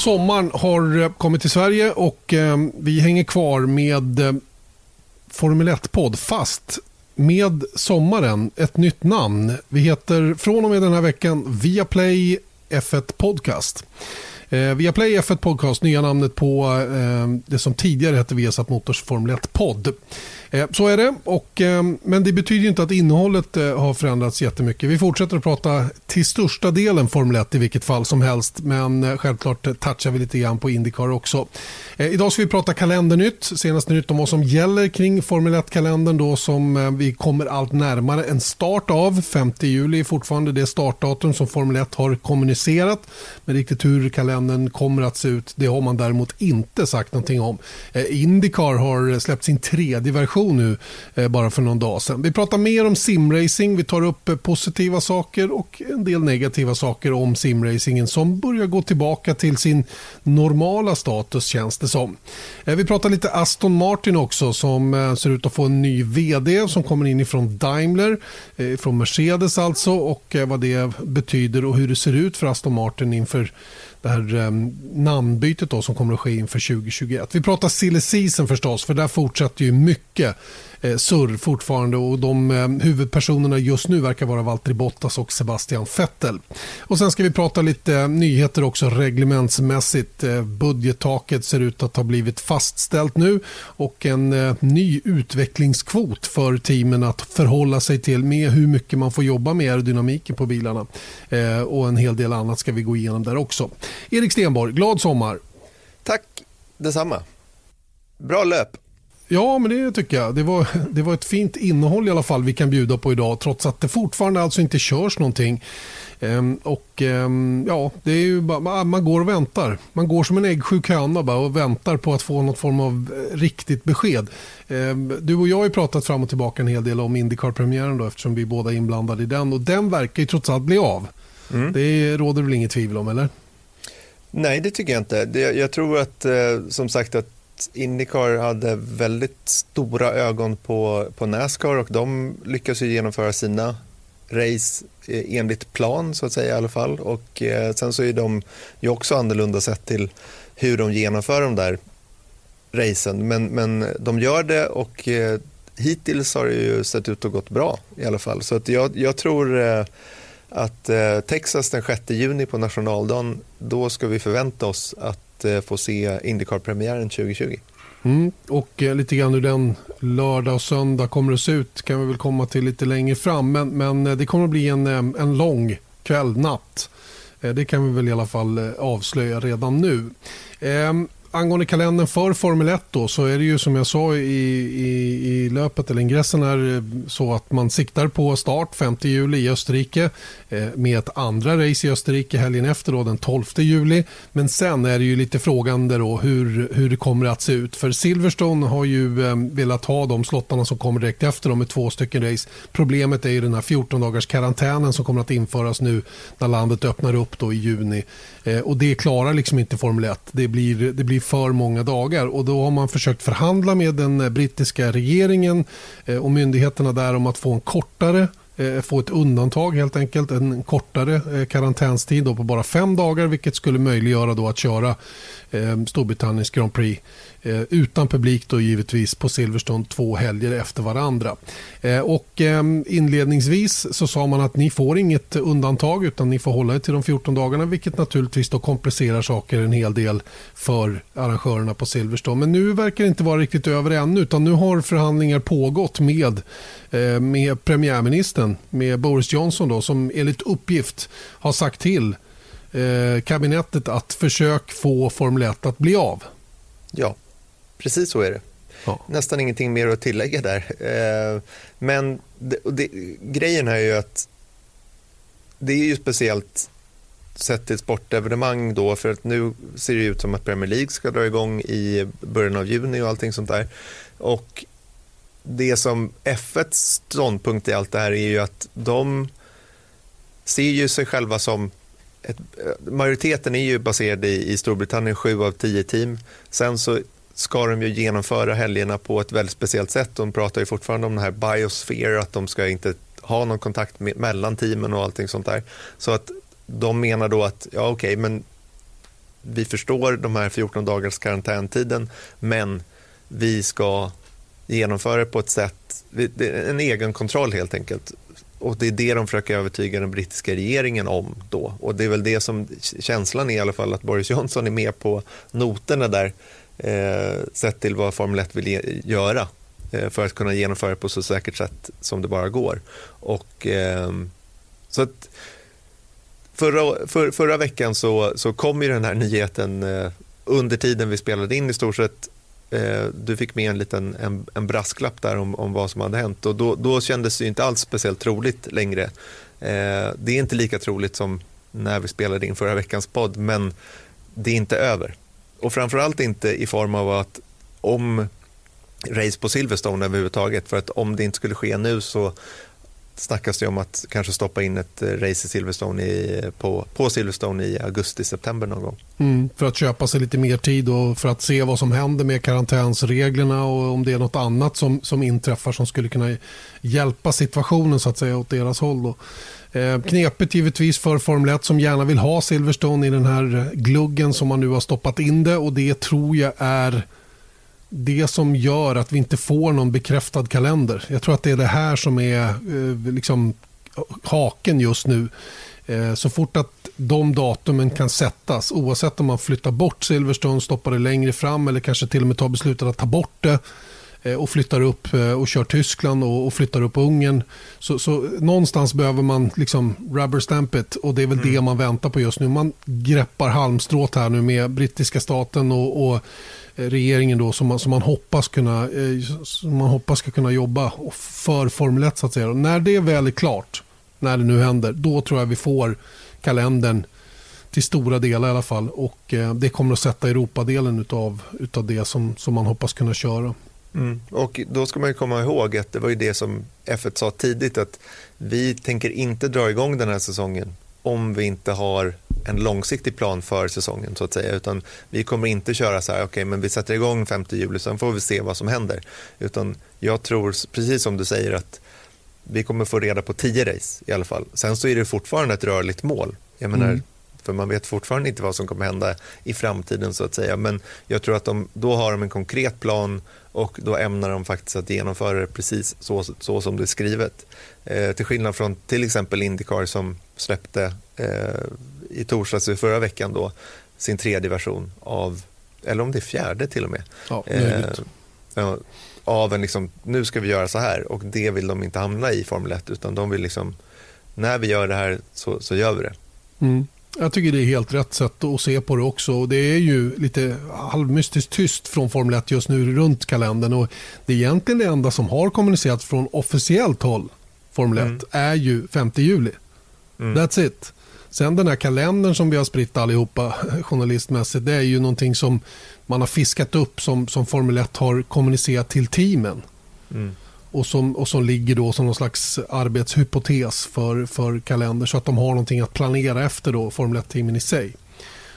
Sommaren har eh, kommit till Sverige och eh, vi hänger kvar med eh, Formel 1-podd fast med sommaren ett nytt namn. Vi heter från och med den här veckan Viaplay F1 Podcast. Eh, Viaplay F1 Podcast, nya namnet på eh, det som tidigare hette Viasat Motors Formel 1-podd. Eh, så är det, och, ehm, men det betyder inte att innehållet eh, har förändrats jättemycket. Vi fortsätter att prata till största delen Formel 1 i vilket fall som helst, men eh, självklart touchar vi lite grann på Indycar också. Idag ska vi prata kalendernytt, senaste nytt om vad som gäller kring Formel 1-kalendern då som vi kommer allt närmare en start av. 5 juli är fortfarande det startdatum som Formel 1 har kommunicerat, men riktigt hur kalendern kommer att se ut, det har man däremot inte sagt någonting om. Indycar har släppt sin tredje version diskussion nu eh, bara för någon dag sedan. Vi pratar mer om simracing, vi tar upp eh, positiva saker och en del negativa saker om simracingen som börjar gå tillbaka till sin normala status känns det som. Eh, vi pratar lite Aston Martin också som eh, ser ut att få en ny vd som kommer in ifrån Daimler, eh, från Mercedes alltså och eh, vad det betyder och hur det ser ut för Aston Martin inför det här um, namnbytet då som kommer att ske inför 2021. Vi pratar silly season förstås, för där fortsätter ju mycket eh, surr fortfarande och de eh, huvudpersonerna just nu verkar vara Valtteri Bottas och Sebastian Vettel. Och sen ska vi prata lite nyheter också reglementsmässigt. Eh, budgettaket ser ut att ha blivit fastställt nu och en eh, ny utvecklingskvot för teamen att förhålla sig till med hur mycket man får jobba med aerodynamiken på bilarna. Eh, och en hel del annat ska vi gå igenom där också. Erik Stenborg, glad sommar. Tack detsamma. Bra löp. Ja, men det tycker jag. Det var, det var ett fint innehåll i alla fall vi kan bjuda på idag trots att det fortfarande alltså inte körs någonting. Ehm, och ehm, ja, det är ju bara, man går och väntar. Man går som en äggsjuk höna bara och väntar på att få något form av eh, riktigt besked. Ehm, du och jag har pratat fram och tillbaka en hel del om Indycar-premiären då eftersom vi båda är inblandade i den och den verkar ju trots allt bli av. Mm. Det råder väl inget tvivel om, eller? Nej, det tycker jag inte. jag tror att, eh, som sagt, att Indycar hade väldigt stora ögon på, på Nascar och de lyckas ju genomföra sina race eh, enligt plan så att säga i alla fall. Och eh, sen så är de ju också annorlunda sett till hur de genomför de där racen. Men, men de gör det och eh, hittills har det ju sett ut att gått bra i alla fall. Så att jag, jag tror eh, att eh, Texas den 6 juni på nationaldagen, då ska vi förvänta oss att att eh, få se Indycar-premiären 2020. Mm, och eh, lite grann hur den lördag och söndag kommer att se ut kan vi väl komma till lite längre fram. Men, men eh, det kommer att bli en, eh, en lång kväll, natt. Det kan vi väl i alla fall avslöja redan nu. Ehm, angående kalendern för Formel 1 då, så är det ju som jag sa i, i, i löpet eller ingressen här eh, så att man siktar på start 5 juli i Österrike eh, med ett andra race i Österrike helgen efter då, den 12 juli. Men sen är det ju lite frågande då hur, hur det kommer att se ut. För Silverstone har ju eh, velat ha de slottarna som kommer direkt efter dem med två stycken race. Problemet är ju den här 14 dagars karantänen som kommer att införas nu när landet öppnar upp då i juni. Eh, och det klarar liksom inte Formel 1. Det blir, det blir för många dagar. Och då har man försökt förhandla med den brittiska regeringen eh, och myndigheterna där om att få en kortare Eh, få ett undantag helt enkelt, en kortare eh, karantänstid på bara fem dagar vilket skulle möjliggöra då att köra eh, Storbritanniens Grand Prix utan publik då givetvis på Silverstone två helger efter varandra. Och inledningsvis så sa man att ni får inget undantag utan ni får hålla er till de 14 dagarna vilket naturligtvis då komplicerar saker en hel del för arrangörerna på Silverstone. Men nu verkar det inte vara riktigt över ännu utan nu har förhandlingar pågått med, med premiärministern, med Boris Johnson då, som enligt uppgift har sagt till kabinettet att försök få Formel 1 att bli av. Ja, Precis så är det. Ja. Nästan ingenting mer att tillägga där. Eh, men det, det, grejen är ju att det är ju speciellt sett till sportevenemang då för att nu ser det ut som att Premier League ska dra igång i början av juni och allting sånt där. Och det som F1 ståndpunkt i allt det här är ju att de ser ju sig själva som ett, eh, majoriteten är ju baserad i, i Storbritannien, sju av tio team. Sen så ska de ju genomföra helgerna på ett väldigt speciellt sätt. De pratar ju fortfarande om den här biosphere, att de ska inte ha någon kontakt med, mellan teamen och allting sånt där. Så att de menar då att, ja okej, okay, men vi förstår de här 14 dagars karantäntiden men vi ska genomföra det på ett sätt, en egen kontroll helt enkelt. Och Det är det de försöker övertyga den brittiska regeringen om. då. Och Det är väl det som känslan är i alla fall att Boris Johnson är med på noterna där eh, sett till vad Formel 1 vill göra eh, för att kunna genomföra det på så säkert sätt som det bara går. Och, eh, så att, förra, för, förra veckan så, så kom ju den här nyheten eh, under tiden vi spelade in i stort sett Eh, du fick med en liten en, en brasklapp där om, om vad som hade hänt och då, då kändes det inte alls speciellt troligt längre. Eh, det är inte lika troligt som när vi spelade in förra veckans podd men det är inte över. Och framförallt inte i form av att om race på Silverstone överhuvudtaget för att om det inte skulle ske nu så snackas det om att kanske stoppa in ett eh, race i Silverstone i, eh, på, på Silverstone i augusti-september någon gång. Mm, för att köpa sig lite mer tid och för att se vad som händer med karantänsreglerna och om det är något annat som, som inträffar som skulle kunna hjälpa situationen så att säga åt deras håll. Då. Eh, givetvis för Formel 1 som gärna vill ha Silverstone i den här gluggen som man nu har stoppat in det och det tror jag är det som gör att vi inte får någon bekräftad kalender. Jag tror att det är det här som är eh, liksom, haken just nu. Eh, så fort att de datumen kan sättas, oavsett om man flyttar bort Silverstone, stoppar det längre fram eller kanske till och med tar beslutet att ta bort det och flyttar upp eh, och kör Tyskland och, flyttar upp Ungern. Så, så, någonstans behöver man liksom rubber stamp it och det är väl mm. det man väntar på just nu. Man greppar halmstrået här nu med brittiska staten och, och regeringen då som man, som man hoppas kunna eh, som man hoppas ska kunna jobba för Formel 1 så att säga. Och när det väl är klart, när det nu händer, då tror jag vi får kalendern till stora delar i alla fall och eh, det kommer att sätta Europadelen utav, utav det som, som man hoppas kunna köra. Mm. Och Då ska man komma ihåg att det var ju det som F1 sa tidigt att vi tänker inte dra igång den här säsongen om vi inte har en långsiktig plan för säsongen så att säga. Utan vi kommer inte köra så här, okej okay, men vi sätter igång 5 juli sen får vi se vad som händer. Utan jag tror, precis som du säger, att vi kommer få reda på 10 race i alla fall. Sen så är det fortfarande ett rörligt mål. Jag menar, mm. För man vet fortfarande inte vad som kommer hända i framtiden så att säga. Men jag tror att de, då har de en konkret plan och då ämnar de faktiskt att genomföra det precis så, så som det är skrivet. Eh, till skillnad från till exempel Indycar som släppte eh, i torsdags i förra veckan då sin tredje version av, eller om det är fjärde till och med. Ja, eh, av en liksom, nu ska vi göra så här och det vill de inte hamna i Formel 1 utan de vill liksom, när vi gör det här så, så gör vi det. Mm. Jag tycker det är helt rätt sätt att se på det också. Det är ju lite halvmystiskt tyst från Formel 1 just nu runt kalendern. Och det är egentligen det enda som har kommunicerats från officiellt håll, Formel 1, mm. är ju 5 juli. Mm. That's it. Sen den här kalendern som vi har spritt allihopa journalistmässigt, det är ju någonting som man har fiskat upp som, som Formel 1 har kommunicerat till teamen. Mm. Och, som, och som ligger då som någon slags arbetshypotes för, för kalender så att de har någonting att planera efter då, Formel 1-teamen i sig.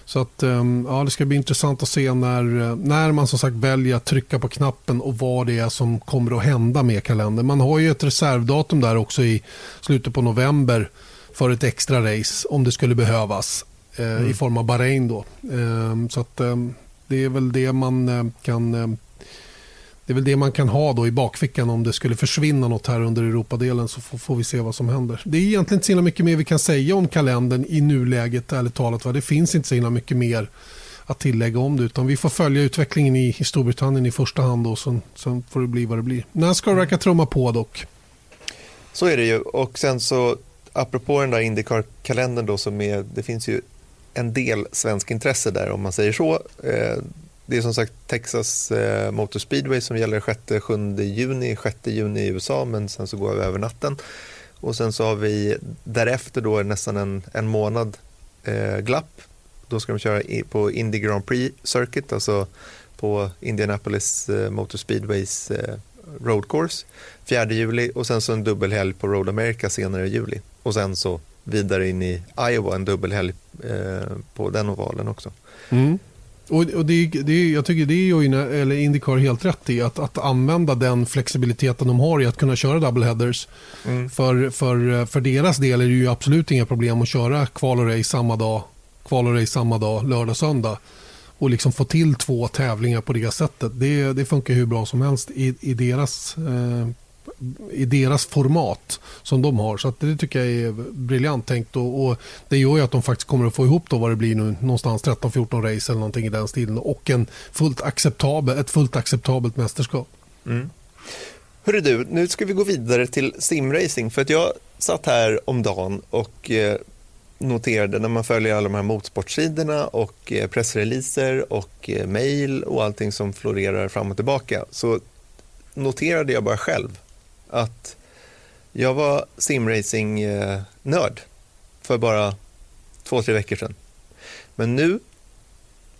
Så att, ehm, ja, det ska bli intressant att se när, när man som sagt väljer att trycka på knappen och vad det är som kommer att hända med kalendern. Man har ju ett reservdatum där också i slutet på november för ett extra race om det skulle behövas eh, mm. i form av Bahrain. Då. Eh, så att, eh, det är väl det man eh, kan eh, det är väl det man kan ha då i bakfickan om det skulle försvinna något här under Europadelen så får, får vi se vad som händer. Det är egentligen inte så mycket mer vi kan säga om kalendern i nuläget ärligt talat. Va? Det finns inte så mycket mer att tillägga om det utan vi får följa utvecklingen i, i Storbritannien i första hand och sen, sen får det bli vad det blir. När ska det trumma på dock? Så är det ju och sen så apropå den där Indycar-kalendern då som är, det finns ju en del svensk intresse där om man säger så. Eh, det är som sagt Texas eh, Motor Speedway som gäller 6-7 juni, 6 juni i USA men sen så går vi över natten. Och sen så har vi därefter då nästan en, en månad eh, glapp. Då ska de köra på Indy Grand Prix Circuit, alltså på Indianapolis eh, Motor Speedways eh, Road Course 4 juli och sen så en dubbelhelg på Road America senare i juli och sen så vidare in i Iowa en dubbelhelg eh, på den ovalen också. Mm. Och, och det, det, jag tycker det är eller Indycar helt rätt i att, att använda den flexibiliteten de har i att kunna köra doubleheaders. Mm. För, för, för deras del är det ju absolut inga problem att köra kval och race samma dag kval och race samma dag, lördag, söndag och liksom få till två tävlingar på det sättet. Det, det funkar hur bra som helst i, i, deras, eh, i deras format som de har. Så det tycker jag är briljant tänkt och, och, det gör ju att de faktiskt kommer att få ihop då vad det blir nu någonstans 13-14 race eller någonting i den stilen och en fullt acceptabel, ett fullt acceptabelt mästerskap. Mm. Hörru du, nu ska vi gå vidare till simracing för att jag satt här om dagen och eh, noterade när man följer alla de här motorsportsidorna och eh, pressreleaser och eh, mejl och allting som florerar fram och tillbaka så noterade jag bara själv att jag var simracing-nörd för bara två, tre veckor sedan. Men nu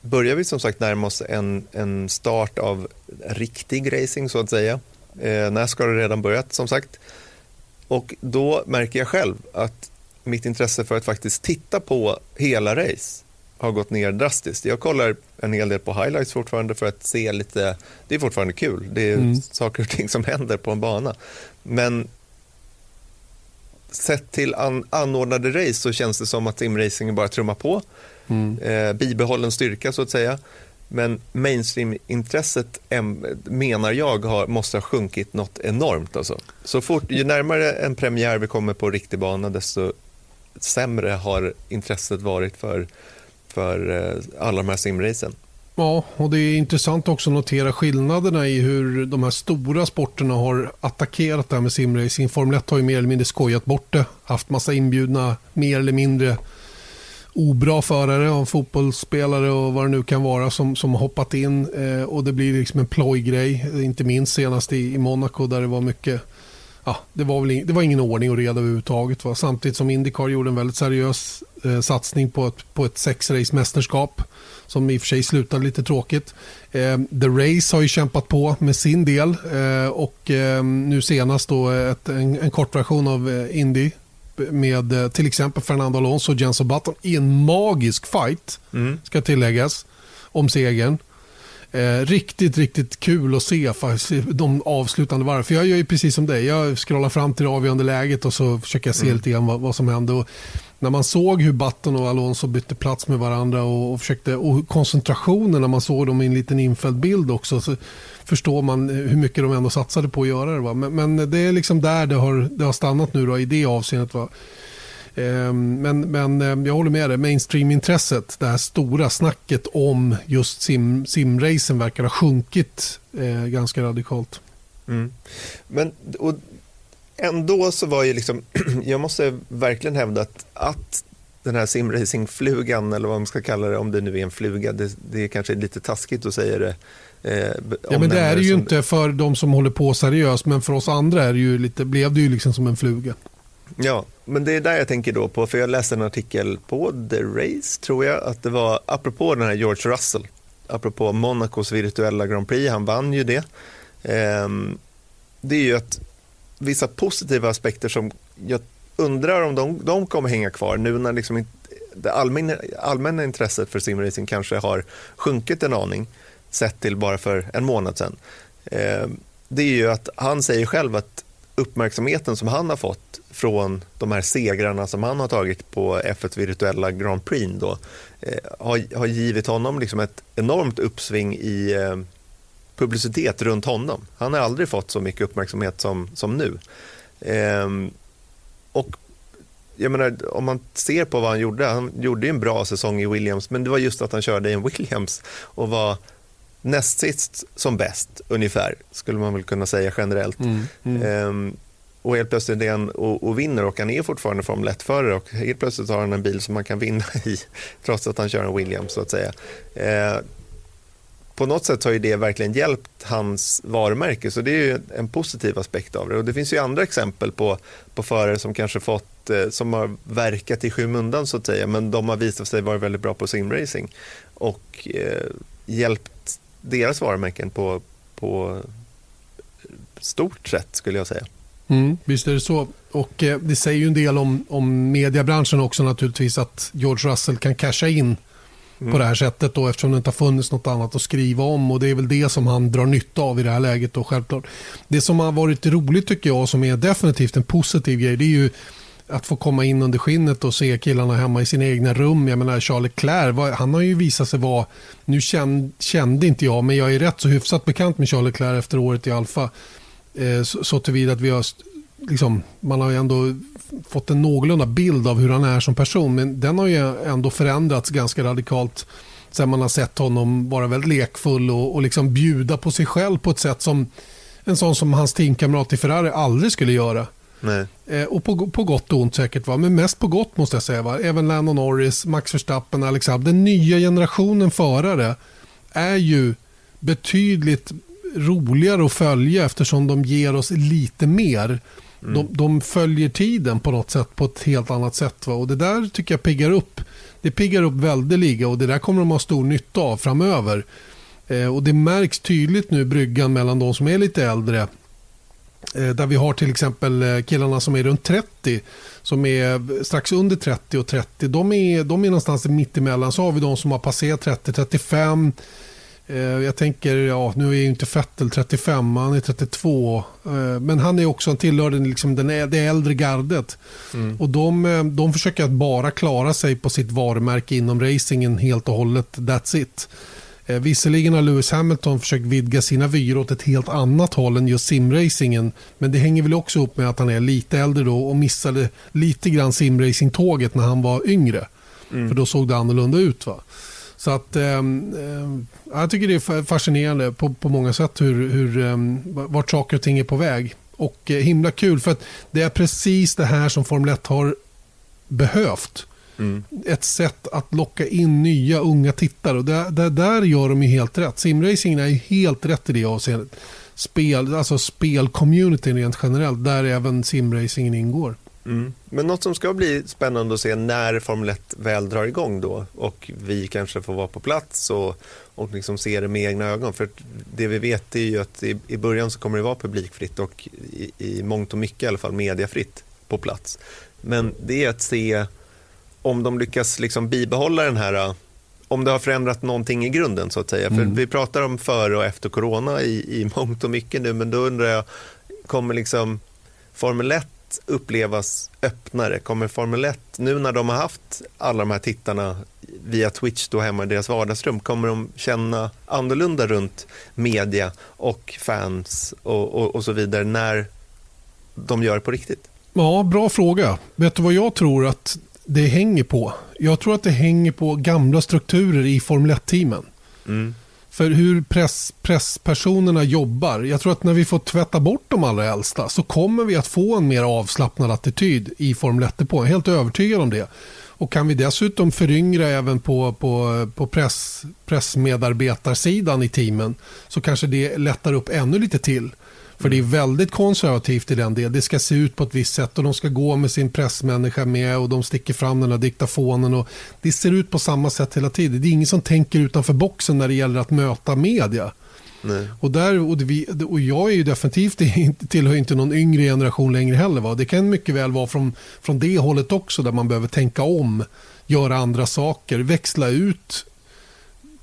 börjar vi som sagt närma oss en, en start av riktig racing så att säga. Eh, Nascar har redan börjat som sagt. Och då märker jag själv att mitt intresse för att faktiskt titta på hela race har gått ner drastiskt. Jag kollar en hel del på highlights fortfarande för att se lite, det är fortfarande kul, det är mm. saker och ting som händer på en bana. Men sett till an, anordnade race så känns det som att simracingen bara trummar på. Mm. Eh, bibehållen styrka så att säga. Men mainstream-intresset menar jag har, måste ha sjunkit något enormt. Alltså. Så fort, ju närmare en premiär vi kommer på riktig bana desto sämre har intresset varit för, för eh, alla de här simracen. Ja, och det är intressant också att notera skillnaderna i hur de här stora sporterna har attackerat det här med simracing. Formel 1 har ju mer eller mindre skojat bort det, haft massa inbjudna mer eller mindre obra förare och fotbollsspelare och vad det nu kan vara som, som hoppat in eh, och det blir liksom en plojgrej, inte minst senast i, i Monaco där det var mycket ja, det, var väl, det var ingen ordning och reda överhuvudtaget. Va? Samtidigt som Indycar gjorde en väldigt seriös eh, satsning på ett, på ett sexrace-mästerskap som i och för sig slutade lite tråkigt. Eh, The Race har ju kämpat på med sin del eh, och eh, nu senast då ett, en, en kortversion av eh, Indy med eh, till exempel Fernando Alonso och Jenson Button i en magisk fight, mm. ska tilläggas, om segern. Eh, riktigt, riktigt kul att se de avslutande varven. För jag gör ju precis som dig. Jag scrollar fram till det avgörande läget och så försöker jag se mm. lite grann vad, vad som hände. Och när man såg hur Button och Alonso bytte plats med varandra och, och, försökte, och koncentrationen när man såg dem i en liten infälld bild också. Så förstår man hur mycket de ändå satsade på att göra det. Va? Men, men det är liksom där det har, det har stannat nu då, i det avseendet. Va? Ehm, men, men ehm, jag håller med dig, mainstream-intresset, det här stora snacket om just sim, simracen verkar ha sjunkit eh, ganska radikalt. Mm. Men och ändå så var ju liksom, jag måste verkligen hävda att, att den här simracingflugan, eller vad man ska kalla det, om det nu är en fluga, det, det är kanske lite taskigt att säga det. Eh, ja, men det är det ju som... inte för de som håller på seriöst, men för oss andra är det ju lite, blev det ju liksom som en fluga. Ja, men det är där jag tänker då på, för jag läste en artikel på The Race, tror jag, att det var apropå den här George Russell, apropå Monacos virtuella Grand Prix, han vann ju det. Ehm, det är ju att vissa positiva aspekter som jag undrar om de, de kommer hänga kvar nu när liksom det allmänna, allmänna intresset för simracing kanske har sjunkit en aning sett till bara för en månad sedan. Ehm, det är ju att han säger själv att uppmärksamheten som han har fått från de här segrarna som han har tagit på F1 virtuella Grand Prix då, eh, har, har givit honom liksom ett enormt uppsving i eh, publicitet runt honom. Han har aldrig fått så mycket uppmärksamhet som, som nu. Eh, och jag menar, om man ser på vad han gjorde, han gjorde en bra säsong i Williams, men det var just att han körde i en Williams och var näst sist som bäst ungefär, skulle man väl kunna säga generellt. Mm, mm. Ehm, och helt plötsligt är han och, och vinner och han är fortfarande Formel 1-förare och helt plötsligt har han en bil som man kan vinna i trots att han kör en Williams så att säga. Ehm, på något sätt har ju det verkligen hjälpt hans varumärke så det är ju en positiv aspekt av det. Och det finns ju andra exempel på, på förare som kanske fått, eh, som har verkat i skymundan så att säga men de har visat sig vara väldigt bra på simracing och eh, hjälpt deras varumärken på, på stort sätt skulle jag säga. Mm, visst är det så. Och eh, Det säger ju en del om, om mediebranschen också naturligtvis att George Russell kan casha in mm. på det här sättet då, eftersom det inte har funnits något annat att skriva om. och Det är väl det som han drar nytta av i det här läget. Då, självklart. Det som har varit roligt tycker jag, som är definitivt en positiv grej, det är ju att få komma in under skinnet och se killarna hemma i sina egna rum. Jag menar Charles Leclerc, han har ju visat sig vara, nu kände, kände inte jag, men jag är rätt så hyfsat bekant med Charles Leclerc efter året i Alfa. Eh, så, så tillvida att vi har, liksom, man har ju ändå fått en någorlunda bild av hur han är som person, men den har ju ändå förändrats ganska radikalt sen man har sett honom vara väldigt lekfull och, och liksom bjuda på sig själv på ett sätt som en sån som hans teamkamrat i Ferrari aldrig skulle göra. Eh, och på, på gott och ont säkert, va? men mest på gott måste jag säga. Va? Även Lando Norris, Max Verstappen, Alexander. Den nya generationen förare är ju betydligt roligare att följa eftersom de ger oss lite mer. Mm. De, de, följer tiden på något sätt på ett helt annat sätt. Va? Och Det där tycker jag piggar upp. Det piggar upp väldeliga och det där kommer de ha stor nytta av framöver. Eh, och Det märks tydligt nu bryggan mellan de som är lite äldre där vi har till exempel eh, killarna som är runt 30, som är strax under 30 och 30. De är, de är någonstans mittemellan. Så har vi de som har passerat 30-35. Eh, jag tänker, ja, nu är ju inte Fettel 35, han är 32. Men han är också, han tillhör den, liksom, den, det äldre gardet. Mm. Och de, de försöker att bara klara sig på sitt varumärke inom racingen helt och hållet. That's it. Eh, visserligen har Lewis Hamilton försökt vidga sina vyer åt ett helt annat håll än just simracingen. Men det hänger väl också ihop med att han är lite äldre då och missade lite grann simracingtåget när han var yngre. Mm. För då såg det annorlunda ut. va. Så att eh, jag tycker det är fascinerande på, på många sätt hur, hur, eh, vart saker och ting är på väg. Och eh, himla kul för att det är precis det här som Formel 1 har behövt. Mm. Ett sätt att locka in nya unga tittare. Och där, där, där gör de ju helt rätt. Simracingen är ju helt rätt i det avseendet. Spel, alltså spelcommunityn rent generellt, där även simracingen ingår. Mm. Men något som ska bli spännande att se när Formel 1 väl drar igång då och vi kanske får vara på plats och, och liksom se det med egna ögon. För det vi vet är ju att i, i början så kommer det vara publikfritt och i, i mångt och mycket i alla fall mediafritt på plats. Men det är att se om de lyckas liksom bibehålla den här, äh, om det har förändrat någonting i grunden så att säga. Mm. För vi pratar om före och efter corona i, i mångt och mycket nu, men då undrar jag, kommer liksom Formel 1 upplevas öppnare? Kommer Formel 1, nu när de har haft alla de här tittarna via Twitch då hemma i deras vardagsrum, kommer de känna annorlunda runt media och fans och, och, och så vidare när de gör det på riktigt? Ja, bra fråga. Vet du vad jag tror att det hänger på? Jag tror att det hänger på gamla strukturer i Formel 1-teamen. Mm. För hur press, presspersonerna jobbar. Jag tror att när vi får tvätta bort de allra äldsta så kommer vi att få en mer avslappnad attityd i Formel 1 på. Jag är helt övertygad om det. Och kan vi dessutom föryngra även på, på, på press, pressmedarbetarsidan i teamen så kanske det lättar upp ännu lite till. För det är väldigt konservativt i den delen. Det ska se ut på ett visst sätt och de ska gå med sin pressmänniska med och de sticker fram den här diktafonen. Och det ser ut på samma sätt hela tiden. Det är ingen som tänker utanför boxen när det gäller att möta media. Nej. Och, där, och, det, och jag är ju definitivt tillhör inte någon yngre generation längre heller. Va? Det kan mycket väl vara från, från det hållet också där man behöver tänka om, göra andra saker, växla ut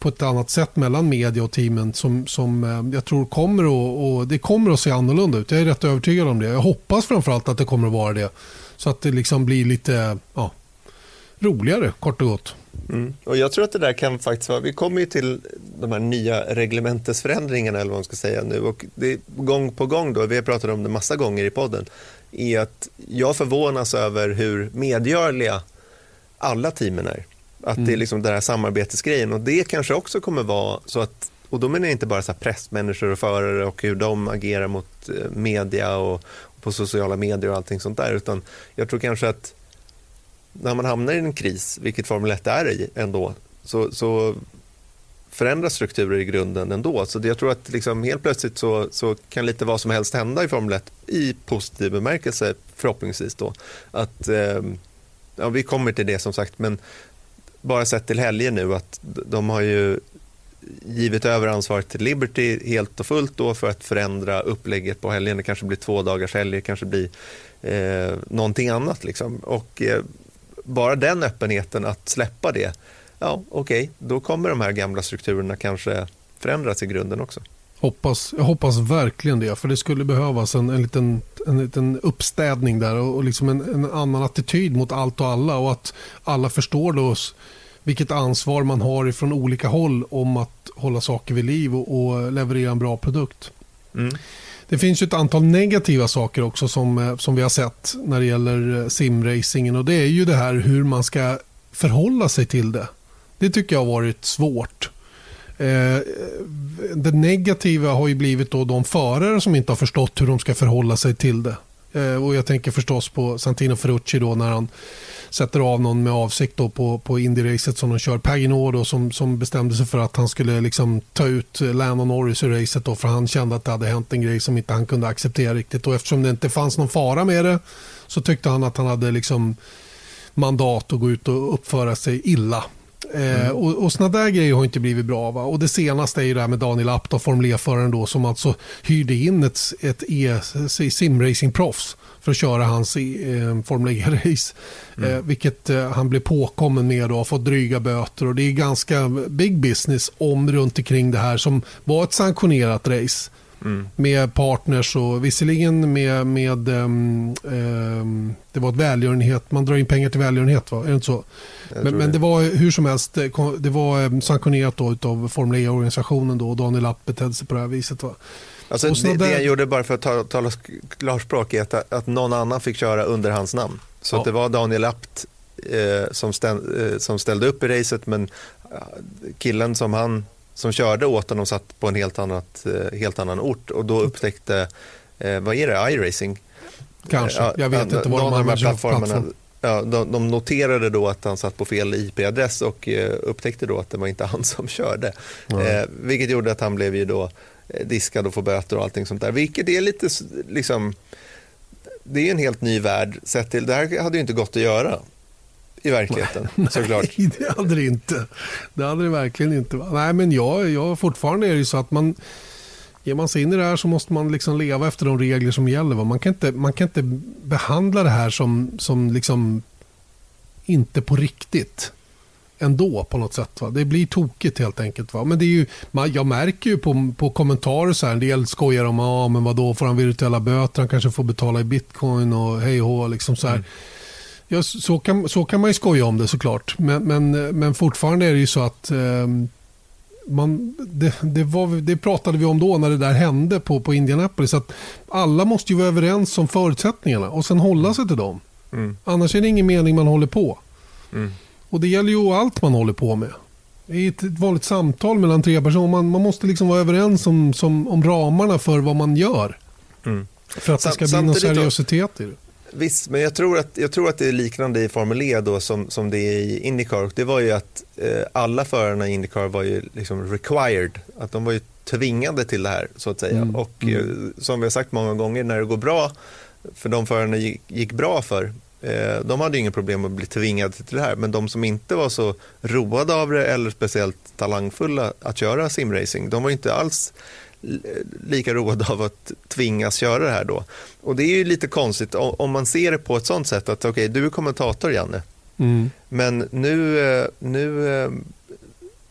på ett annat sätt mellan media och teamen som, som eh, jag tror kommer att, och det kommer att se annorlunda ut. Jag är rätt övertygad om det. Jag hoppas framförallt att det kommer att vara det. Så att det liksom blir lite ja, roligare kort och gott. Mm. Och jag tror att det där kan faktiskt vara, vi kommer ju till de här nya reglementesförändringarna eller vad man ska säga nu och det gång på gång då, vi har pratat om det massa gånger i podden, är att jag förvånas över hur medgörliga alla teamen är. Att mm. det är mm. liksom den här samarbetsgrejen och det kanske också kommer vara så att, och då menar jag inte bara så pressmänniskor och förare och hur de agerar mot eh, media och, på sociala medier och allting sånt där, utan jag tror kanske att när man hamnar i en kris, vilket Formel 1 är i ändå, så, så förändras strukturer i grunden ändå. Så jag tror att liksom helt plötsligt så, så kan lite vad som helst hända i Formel 1 i positiv bemärkelse förhoppningsvis då. Att, eh, ja, vi kommer till det som sagt, men bara sett till helgen nu att de har ju givit över ansvaret till Liberty helt och fullt då för att förändra upplägget på helgen. Det kanske blir två dagars helg, det kanske blir eh, någonting annat. Liksom. Och eh, bara den öppenheten att släppa det, ja okej, okay, då kommer de här gamla strukturerna kanske förändras i grunden också. Hoppas, jag hoppas verkligen det, för det skulle behövas en, en liten en liten uppstädning där och, och liksom en, en, annan attityd mot allt och alla och att alla förstår då vilket ansvar man har från olika håll om att hålla saker vid liv och, och leverera en bra produkt. Mm. Det finns ju ett antal negativa saker också som, eh, som vi har sett när det gäller eh, simracingen och det är ju det här hur man ska förhålla sig till det. Det tycker jag har varit svårt. Eh, det negativa har ju blivit då de förare som inte har förstått hur de ska förhålla sig till det. Eh, och jag tänker förstås på Santino Ferrucci då när han sätter av någon med avsikt då på, på Indy-racet som de kör. Paginot då som, som bestämde sig för att han skulle liksom ta ut Landon Norris ur racet då för han kände att det hade hänt en grej som inte han kunde acceptera riktigt. Och eftersom det inte fanns någon fara med det så tyckte han att han hade liksom mandat att gå ut och uppföra sig illa. Eh, mm. och, och sådana där grejer har inte blivit bra. Va? Och det senaste är ju det här med Daniel Apt, Formel E-föraren då, som alltså hyrde in ett, ett e, simracing-proffs för att köra hans eh, Formel E-race. Mm. Eh, vilket eh, han blev påkommen med och har fått dryga böter. Och det är ganska big business om runt omkring det här som var ett sanktionerat race. Mm. Med partners och visserligen med, med um, um, det var ett välgörenhet, man drar in pengar till välgörenhet va? Är det inte så? Men, men, det var hur som helst, eh, det var ehm, sanktionerat då av Formel E-organisationen då och Daniel App betedde sig på det här viset. Va? Alltså, det, det jag gjorde bara för att tala, tala klarspråk är att, att någon annan fick köra under hans namn. Så ja. det var Daniel Apt eh, som, ställ, eh, som ställde upp i racet men killen som han som körde åt honom satt på en helt, annat, eh, helt annan ort och då upptäckte, eh, vad är det, iRacing? Kanske, jag vet inte vad de använder plattformarna. Ja, de, de, noterade då att han satt på fel IP-adress och eh, upptäckte då att det var inte han som körde. Mm. Eh, vilket gjorde att han blev ju då eh, diskad och får böter och allting sånt där. Vilket är lite liksom, det är en helt ny värld sett till, det här hade ju inte gått att göra i verkligheten nej, såklart. Nej, det hade det inte. Det hade det verkligen inte. Nej, men jag, jag, fortfarande är det ju så att man Ger man sig in i det här så måste man liksom leva efter de regler som gäller. Va? Man, kan inte, man kan inte behandla det här som, som liksom inte på riktigt ändå på något sätt. Va? Det blir tokigt helt enkelt. Va? Men det är ju, man, jag märker ju på, på kommentarer så här, en del skojar om ah, men vad då får han virtuella böter, han kanske får betala i bitcoin och hej och liksom så här. Mm. Ja, så, kan, så kan man ju skoja om det såklart. Men, men, men fortfarande är det ju så att eh, man, det, det, var, det, pratade vi om då när det där hände på, på Indianapolis. Att alla måste ju vara överens om förutsättningarna och sen hålla sig till dem. Mm. Annars är det ingen mening man håller på. Mm. Och det gäller ju allt man håller på med. I ett vanligt samtal mellan tre personer. Man, man måste liksom vara överens om, som, om ramarna för vad man gör. Mm. För att det ska bli någon seriositet i det. Visst, men jag tror, att, jag tror att det är liknande i Formel E då som, som det är i Indycar. Det var ju att eh, alla förarna i Indycar var ju liksom required, att de var ju tvingade till det här så att säga. Mm. Och mm. Eh, som vi har sagt många gånger, när det går bra, för de förarna gick, gick bra för, eh, de hade inga problem att bli tvingade till det här. Men de som inte var så roade av det eller speciellt talangfulla att köra simracing, de var inte alls lika road av att tvingas köra det här då. Och det är ju lite konstigt om man ser det på ett sånt sätt att okej, okay, du är kommentator Janne, mm. men nu, eh, nu eh,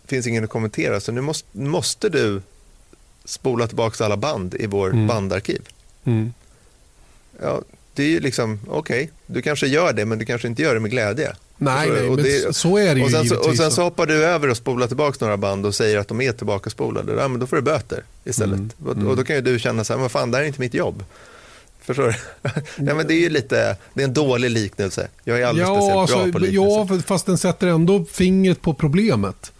finns ingen att kommentera så nu måste, måste du spola tillbaka alla band i vår mm. bandarkiv. Mm. Ja, det är ju liksom, okej, okay, du kanske gör det men du kanske inte gör det med glädje. Nej, nej men så är det ju och sen, så, och sen så hoppar du över och spolar tillbaka några band och säger att de är tillbaka spolade. Ja, men då får du böter istället. Mm, mm. Och, då kan ju du känna så här, men fan det här är inte mitt jobb. Förstår du? ja, men det är ju lite, det är en dålig liknelse. Jag är aldrig ja, speciellt alltså, bra på liknelser. Ja, fast den sätter ändå fingret på problemet.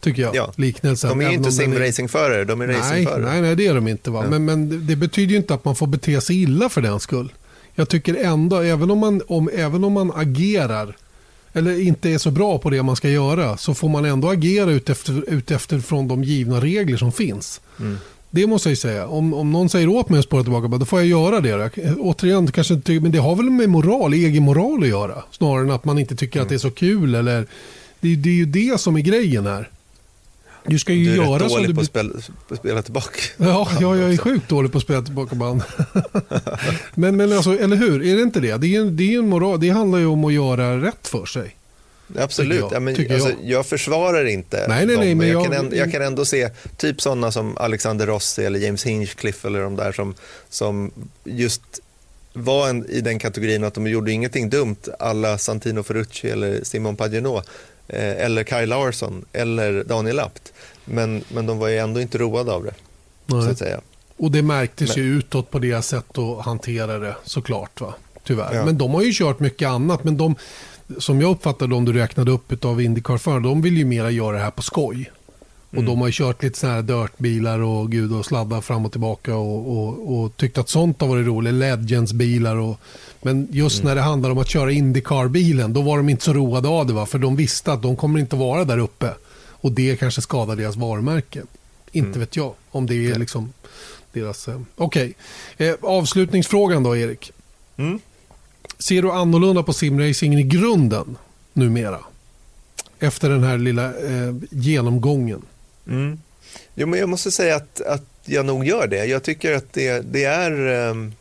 Tycker jag, ja. liknelsen. De är ju inte simracingförare, de är nej, racingförare. Nej, nej, det är de inte. Va? Ja. Men, men det betyder ju inte att man får bete sig illa för den skull. Jag tycker ändå, även om man, om, även om man agerar eller inte är så bra på det man ska göra så får man ändå agera utefter, utefter från de givna regler som finns. Mm. Det måste jag säga. Om, om någon säger åt mig att spåra tillbaka, då får jag göra det. Jag, återigen, kanske inte, men det har väl med moral, egen moral att göra. Snarare än att man inte tycker mm. att det är så kul. Eller, det, det är ju det som är grejen här. Du ska ju du är göra rätt dålig du... på att spela, spela tillbaka. Ja, ja, jag är sjukt dålig på att spela tillbaka band. men, men alltså, eller hur? Är det inte det? Det, är, det, är en moral, det handlar ju om att göra rätt för sig. Absolut. Jag, ja, men, alltså, jag. jag. försvarar inte nej, nej, nej, dem, men jag, jag, kan ändå, jag kan ändå se typ sådana som Alexander Rossi eller James Hinchcliffe eller de där som, som just var en, i den kategorin att de gjorde ingenting dumt alla Santino Ferrucci eller Simon Pagenaud eller Kyle Larsson eller Daniel Apt. Men, men de var ju ändå inte roade av det. Nej. Så att säga. Och det märktes men, ju utåt på deras sätt att hantera det såklart. Va? Tyvärr. Ja. Men de har ju kört mycket annat. Men de, som jag uppfattar de du räknade upp av Indycar-förare, de vill ju mera göra det här på skoj. Och mm. de har ju kört lite sådana här dirtbilar och gud och sladdar fram och tillbaka och, och, och tyckt att sånt har varit roligt. Legends-bilar och men just mm. när det handlar om att köra Indycar-bilen då var de inte så roade av det va? för de visste att de kommer inte vara där uppe och det kanske skadar deras varumärke. Inte mm. vet jag om det är liksom deras... Eh, Okej, okay. eh, avslutningsfrågan då Erik. Mm. Ser du annorlunda på simracingen i grunden numera? Efter den här lilla eh, genomgången. Mm. Jo, men jag måste säga att, att jag nog gör det. Jag tycker att det, det är... Ehm,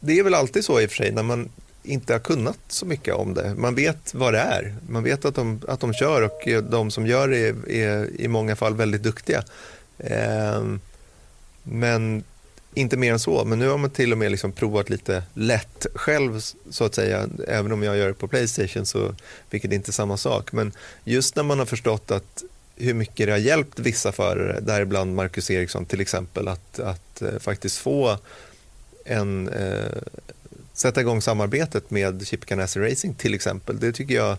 det är väl alltid så i och för sig när man inte har kunnat så mycket om det. Man vet vad det är. Man vet att de, att de kör och de som gör det är, är i många fall väldigt duktiga. Ehm, men inte mer än så. Men nu har man till och med liksom provat lite lätt själv så att säga. Även om jag gör det på Playstation, så, vilket är inte är samma sak. Men just när man har förstått att hur mycket det har hjälpt vissa förare, däribland Marcus Eriksson till exempel, att, att uh, faktiskt få en, uh, sätta igång samarbetet med Chip Ganassi Racing till exempel. Det tycker jag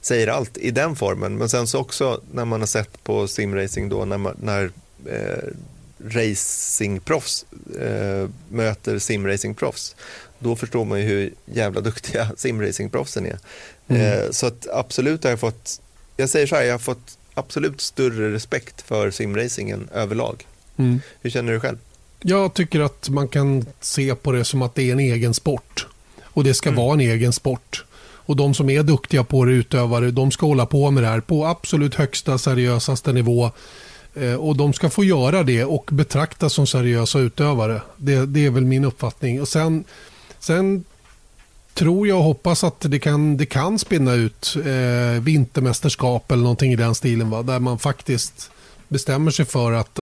säger allt i den formen. Men sen så också när man har sett på simracing då när, man, när eh, racingproffs eh, möter simracingproffs då förstår man ju hur jävla duktiga simracingproffsen är. Mm. Eh, så att absolut har jag fått, jag säger så här, jag har fått absolut större respekt för simracingen överlag. Mm. Hur känner du själv? Jag tycker att man kan se på det som att det är en egen sport. Och det ska mm. vara en egen sport. Och de som är duktiga på det, utövare, de ska hålla på med det här på absolut högsta seriösaste nivå. Eh, och de ska få göra det och betraktas som seriösa utövare. Det, det är väl min uppfattning. Och sen, sen tror jag och hoppas att det kan, det kan spinna ut eh, vintermästerskap eller någonting i den stilen. Va? Där man faktiskt bestämmer sig för att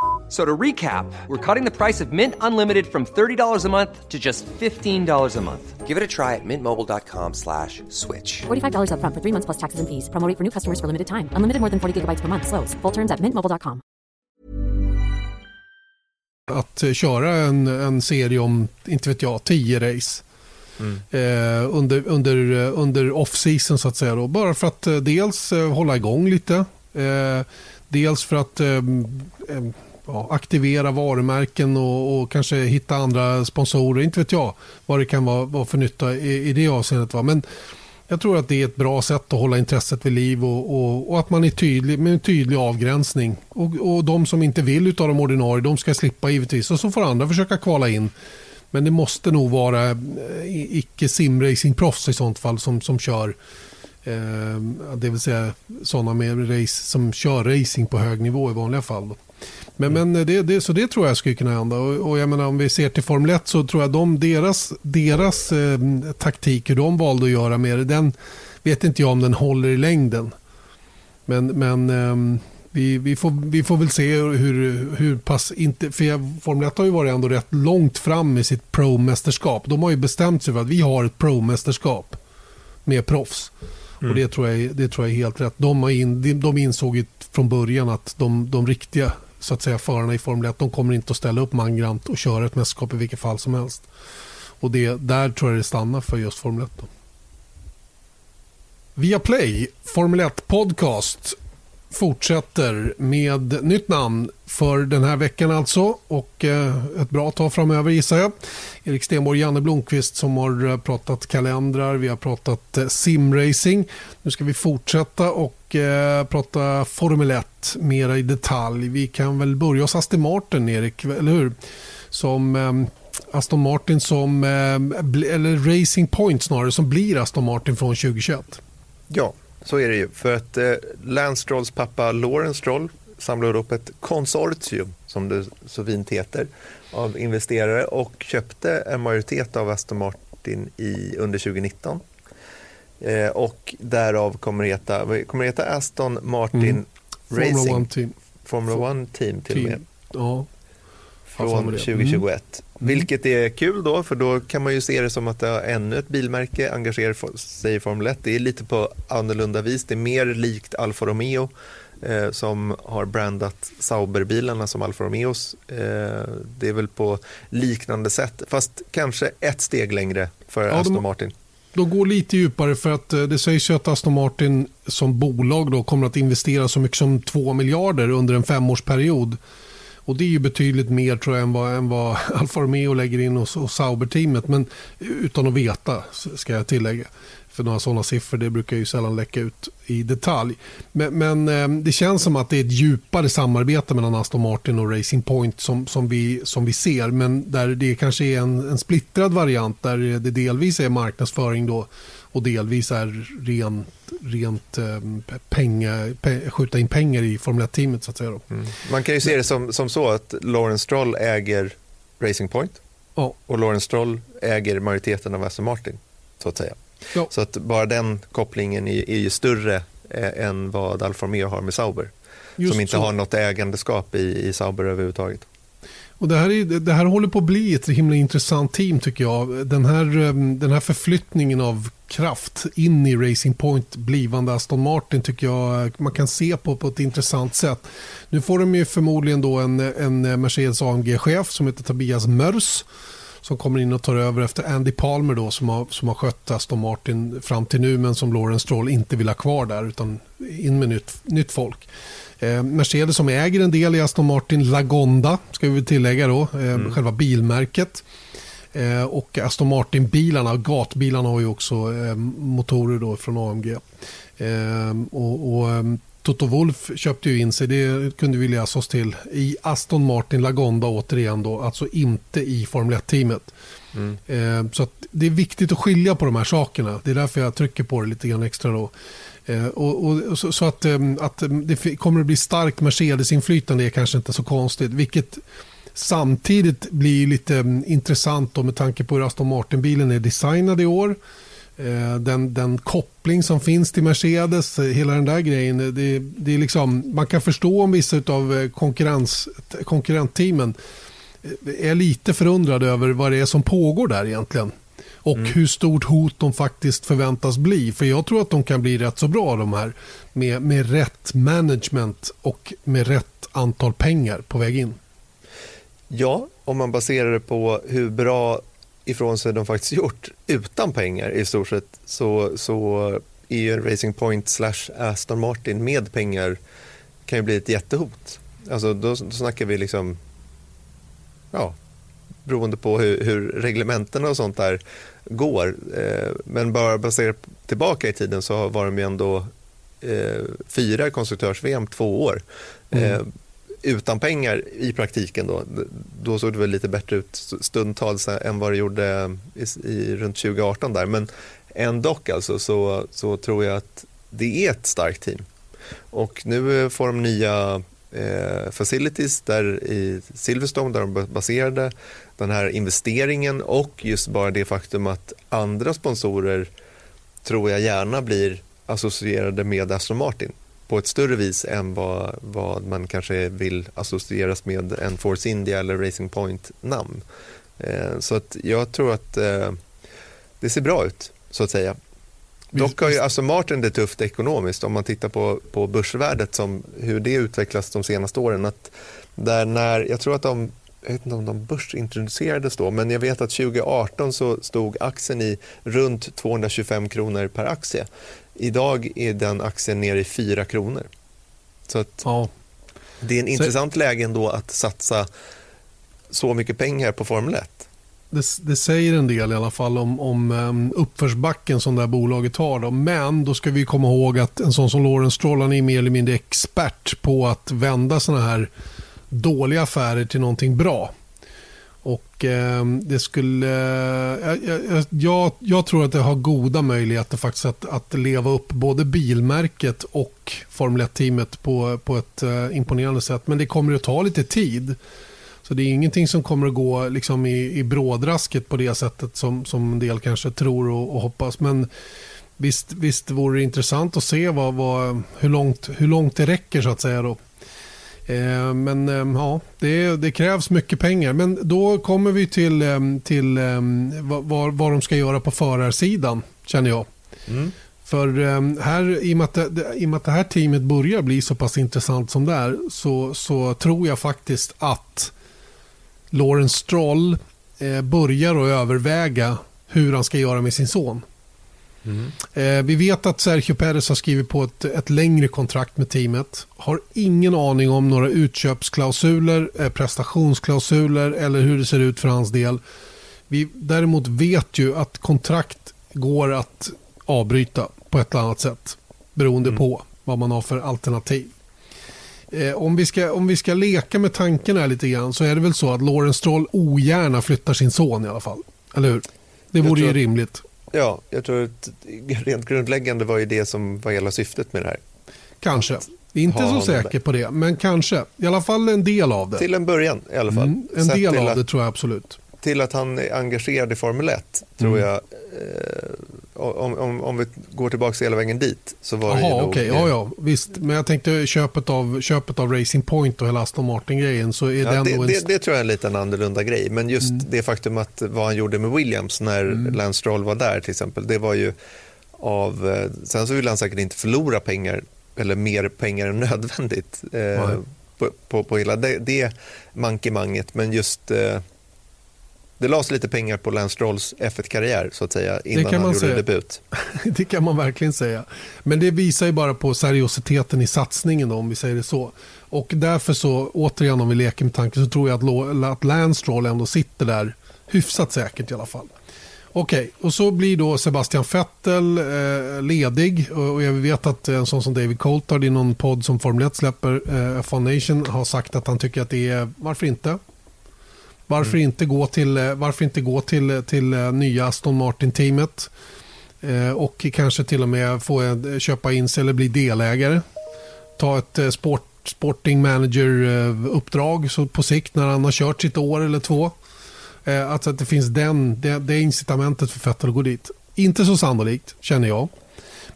So to recap, we're cutting the price of Mint Unlimited from $30 a month to just $15 a month. Give it a try at mintmobile.com slash switch. $45 up front for three months plus taxes and fees. Promoting for new customers for limited time. Unlimited more than 40 gigabytes per month. Slows. Full terms at mintmobile.com. Att eh, köra en, en serie om, inte vet jag, 10 race. Mm. Eh, under, under, eh, under off-season så att säga. Då. Bara för att eh, dels eh, hålla igång lite. Eh, dels för att ja, aktivera varumärken och, och, kanske hitta andra sponsorer. Inte vet jag vad det kan vara, vara för nytta i, i det avseendet. Va? Men jag tror att det är ett bra sätt att hålla intresset vid liv och, och, och att man är tydlig med en tydlig avgränsning. Och, och de som inte vill av de ordinarie, de ska slippa givetvis. Och så får andra försöka kvala in. Men det måste nog vara eh, icke simracingproffs i sånt fall som, som kör. Eh, det vill säga sådana med race, som kör racing på hög nivå i vanliga fall. Men, mm. men det, det, så det tror jag skulle kunna hända. Och, och jag menar, om vi ser till Formel 1 så tror jag de, deras, deras eh, taktik, hur de valde att göra med det, den vet inte jag om den håller i längden. Men, men eh, vi, vi, får, vi får väl se hur, hur pass... Inte, för Formel 1 har ju varit ändå rätt långt fram i sitt pro-mästerskap. De har ju bestämt sig för att vi har ett pro-mästerskap med proffs. Mm. Och det tror, jag, det tror jag är helt rätt. De, har in, de insåg från början att de, de riktiga så att säga, förarna i Formel 1 de kommer inte att ställa upp mangrant och köra ett mästerskap i vilket fall som helst. Och det, där tror jag det stannar för just Formel 1. Då. Via Play, Formel 1 Podcast fortsätter med nytt namn för den här veckan alltså och eh, ett bra tag framöver gissar jag. Erik Stenborg, och Janne Blomqvist som har eh, pratat kalendrar, vi har pratat eh, simracing. Nu ska vi fortsätta och och eh, prata Formel 1 mera i detalj. Vi kan väl börja hos Aston Martin, Erik, eller hur? Som eh, Aston Martin som, eh, eller Racing Point snarare, som blir Aston Martin från 2021. Ja, så är det ju. För att eh, Lance Strolls pappa Lawrence Stroll samlade upp ett konsortium, som det så fint heter, av investerare och köpte en majoritet av Aston Martin i, under 2019. Eh, och därav kommer det heta, kommer det heta Aston Martin mm. Racing Formula One Team, Formula One Team till och med. Ja. Från 2021. Mm. Vilket är kul då, för då kan man ju se det som att det har ännu ett bilmärke engagerar sig i Formel 1. Det är lite på annorlunda vis. Det är mer likt Alfa Romeo eh, som har brandat Sauberbilarna som Alfa Romeos. Eh, det är väl på liknande sätt, fast kanske ett steg längre för ja, Aston Martin. De går lite djupare för att eh, det sägs ju att Aston Martin som bolag då kommer att investera så mycket som 2 miljarder under en femårsperiod. Och det är ju betydligt mer tror jag än vad, än vad Alfa Romeo lägger in och, hos Sauber-teamet. Men utan att veta ska jag tillägga. För några sådana siffror det brukar ju sällan läcka ut i detalj. Men, men eh, det känns som att det är ett djupare samarbete mellan Aston Martin och Racing Point som, som, vi, som vi ser. Men där det kanske är en, en splittrad variant där det delvis är marknadsföring då och delvis är ren, rent eh, penga, pe, skjuta in pengar i Formel 1-teamet. så att säga. Mm. Man kan ju se det som, som så att Lawrence Stroll äger Racing Point ja. och Lawrence Stroll äger majoriteten av Aston Martin. så att säga. Ja. Så att bara den kopplingen är, är ju större eh, än vad Alfa Romeo har med Sauber. Just som inte så. har något ägandeskap i, i Sauber överhuvudtaget. Och det, här är, det här håller på att bli ett himla intressant team tycker jag. Den här, eh, den här förflyttningen av kraft in i Racing Point, blivande Aston Martin, tycker jag man kan se på på ett intressant sätt. Nu får de ju förmodligen då en, en Mercedes AMG-chef som heter Tobias Mörs som kommer in och tar över efter Andy Palmer då, som, har, som har skött Aston Martin fram till nu men som Lawrence Stroll inte vill ha kvar där utan in med nytt, nytt folk. Eh, Mercedes som äger en del i Aston Martin Lagonda ska vi tillägga då, eh, mm. själva bilmärket. Eh, och Aston Martin-bilarna, gatbilarna har ju också eh, motorer då från AMG. Eh, och, och ehm, Toto Wolf köpte ju in sig, det kunde vi läsa oss till, i Aston Martin Lagonda återigen då, alltså inte i Formel 1-teamet. Mm. Eh, så det är viktigt att skilja på de här sakerna. Det är därför jag trycker på det lite grann extra då. Eh, och, och, så, så att, eh, att det kommer att bli starkt Mercedes-inflytande är kanske inte så konstigt. Vilket samtidigt blir lite mm, intressant då med tanke på hur Aston Martin-bilen är designad i år. Eh, den, den koppling som finns till Mercedes, eh, hela den där grejen. Det, det är liksom, man kan förstå om vissa av eh, konkurrentteamen är lite förundrade över vad det är som pågår där egentligen. Och mm. hur stort hot de faktiskt förväntas bli. För jag tror att de kan bli rätt så bra de här. Med, med rätt management och med rätt antal pengar på väg in. Ja, om man baserar det på hur bra ifrån sig de faktiskt gjort utan pengar i stort sett så, så är ju Racing Point slash Aston Martin med pengar kan ju bli ett jättehot. Alltså då, då snackar vi liksom, ja, beroende på hur, hur reglementena och sånt där går. Eh, men bara baserat tillbaka i tiden så var de ju ändå eh, fyra konstruktörs-VM två år. Mm. Eh, utan pengar i praktiken då, då såg det väl lite bättre ut stundtals än vad det gjorde i, i runt 2018 där. Men ändå alltså så, så tror jag att det är ett starkt team. Och nu får de nya eh, facilities där i Silverstone där de baserade den här investeringen och just bara det faktum att andra sponsorer tror jag gärna blir associerade med Aston Martin på ett större vis än vad, vad man kanske vill associeras med en Force India eller Racing Point-namn. Eh, så att jag tror att eh, det ser bra ut, så att säga. Dock har ju Aston Martin det tufft ekonomiskt om man tittar på, på börsvärdet, som, hur det utvecklas de senaste åren. Att där när, jag tror att de jag vet inte om de börsintroducerades då, men jag vet att 2018 så stod aktien i runt 225 kronor per aktie. Idag är den aktien nere i 4 kronor. Så att ja. Det är en så... intressant läge ändå att satsa så mycket pengar på Formel 1. det, det, säger en del i alla fall om, om um, uppförsbacken som det här bolaget har. Då. Men då ska vi komma ihåg att en sån som Lawrence Stroll är mer eller mindre expert på att vända såna här dåliga affärer till någonting bra. Och eh, det skulle... Eh, jag, jag, jag, tror att det har goda möjligheter faktiskt att, att leva upp både bilmärket och Formel 1-teamet på, på ett eh, imponerande sätt. Men det kommer att ta lite tid. Så det är ingenting som kommer att gå liksom i, i brådrasket på det sättet som, som en del kanske tror och, och hoppas. Men visst, visst vore det intressant att se vad, vad, hur, långt, hur långt det räcker så att säga. Då. Eh, men eh, ja, det, det, krävs mycket pengar. Men då kommer vi till, eh, till vad, vad de ska göra på förarsidan, känner jag. Mm. För här, i och, med att det, i med att det här teamet börjar bli så pass intressant som det är så, så tror jag faktiskt att Lawrence Stroll börjar att överväga hur han ska göra med sin son. Mm. Eh, vi vet att Sergio Perez har skrivit på ett, ett, längre kontrakt med teamet. Har ingen aning om några utköpsklausuler, eh, prestationsklausuler eller hur det ser ut för hans del. Vi däremot vet ju att kontrakt går att avbryta på ett eller annat sätt beroende mm. på vad man har för alternativ. Eh, om, vi ska, om vi ska leka med tanken här lite grann så är det väl så att Lawrence Stroll ogärna flyttar sin son i alla fall. Eller hur? Det vore ju rimligt. Ja, jag tror att rent grundläggande var ju det som var hela syftet med det här. Kanske. Inte så säker på det, men kanske. I alla fall en del av det. Till en början i alla fall. Mm, en Sätt del av att, det tror jag absolut. Till att han är engagerad i Formel 1 tror mm. jag eh, om, om, om vi går tillbaka hela vägen dit så var Aha, det nog... Okay. Ja, ja, visst. Men jag tänkte köpet av, köpet av Racing Point och hela Aston Martin-grejen så är ja, den det, en... det, det, tror jag är en liten annorlunda grej. Men just mm. det faktum att vad han gjorde med Williams när mm. Lance Stroll var där till exempel, det var ju av... Eh, sen så ville han säkert inte förlora pengar eller mer pengar än nödvändigt eh, på, på, på, hela det, det mankemanget. Men just... Eh, det lades lite pengar på Lance Strolls F1-karriär så att säga innan han gjorde säga. debut. det kan man verkligen säga. Men det visar ju bara på seriositeten i satsningen då, om vi säger det så. Och därför så, återigen om vi leker med tanken, så tror jag att, att Lance Stroll ändå sitter där hyfsat säkert i alla fall. Okej, okay, och så blir då Sebastian Vettel eh, ledig och jag vet att en sån som David Coulthard i någon podd som Formel 1 släpper, eh, F1 Nation, har sagt att han tycker att det är, varför inte? Varför mm. inte gå till, eh, varför inte gå till, till eh, nya Aston Martin-teamet? Eh, och kanske till och med få köpa in sig eller bli delägare. Ta ett sport, sporting manager-uppdrag så på sikt när han har kört sitt år eller två. Alltså att det finns den, det, det incitamentet för Vettel att gå dit. Inte så sannolikt, känner jag.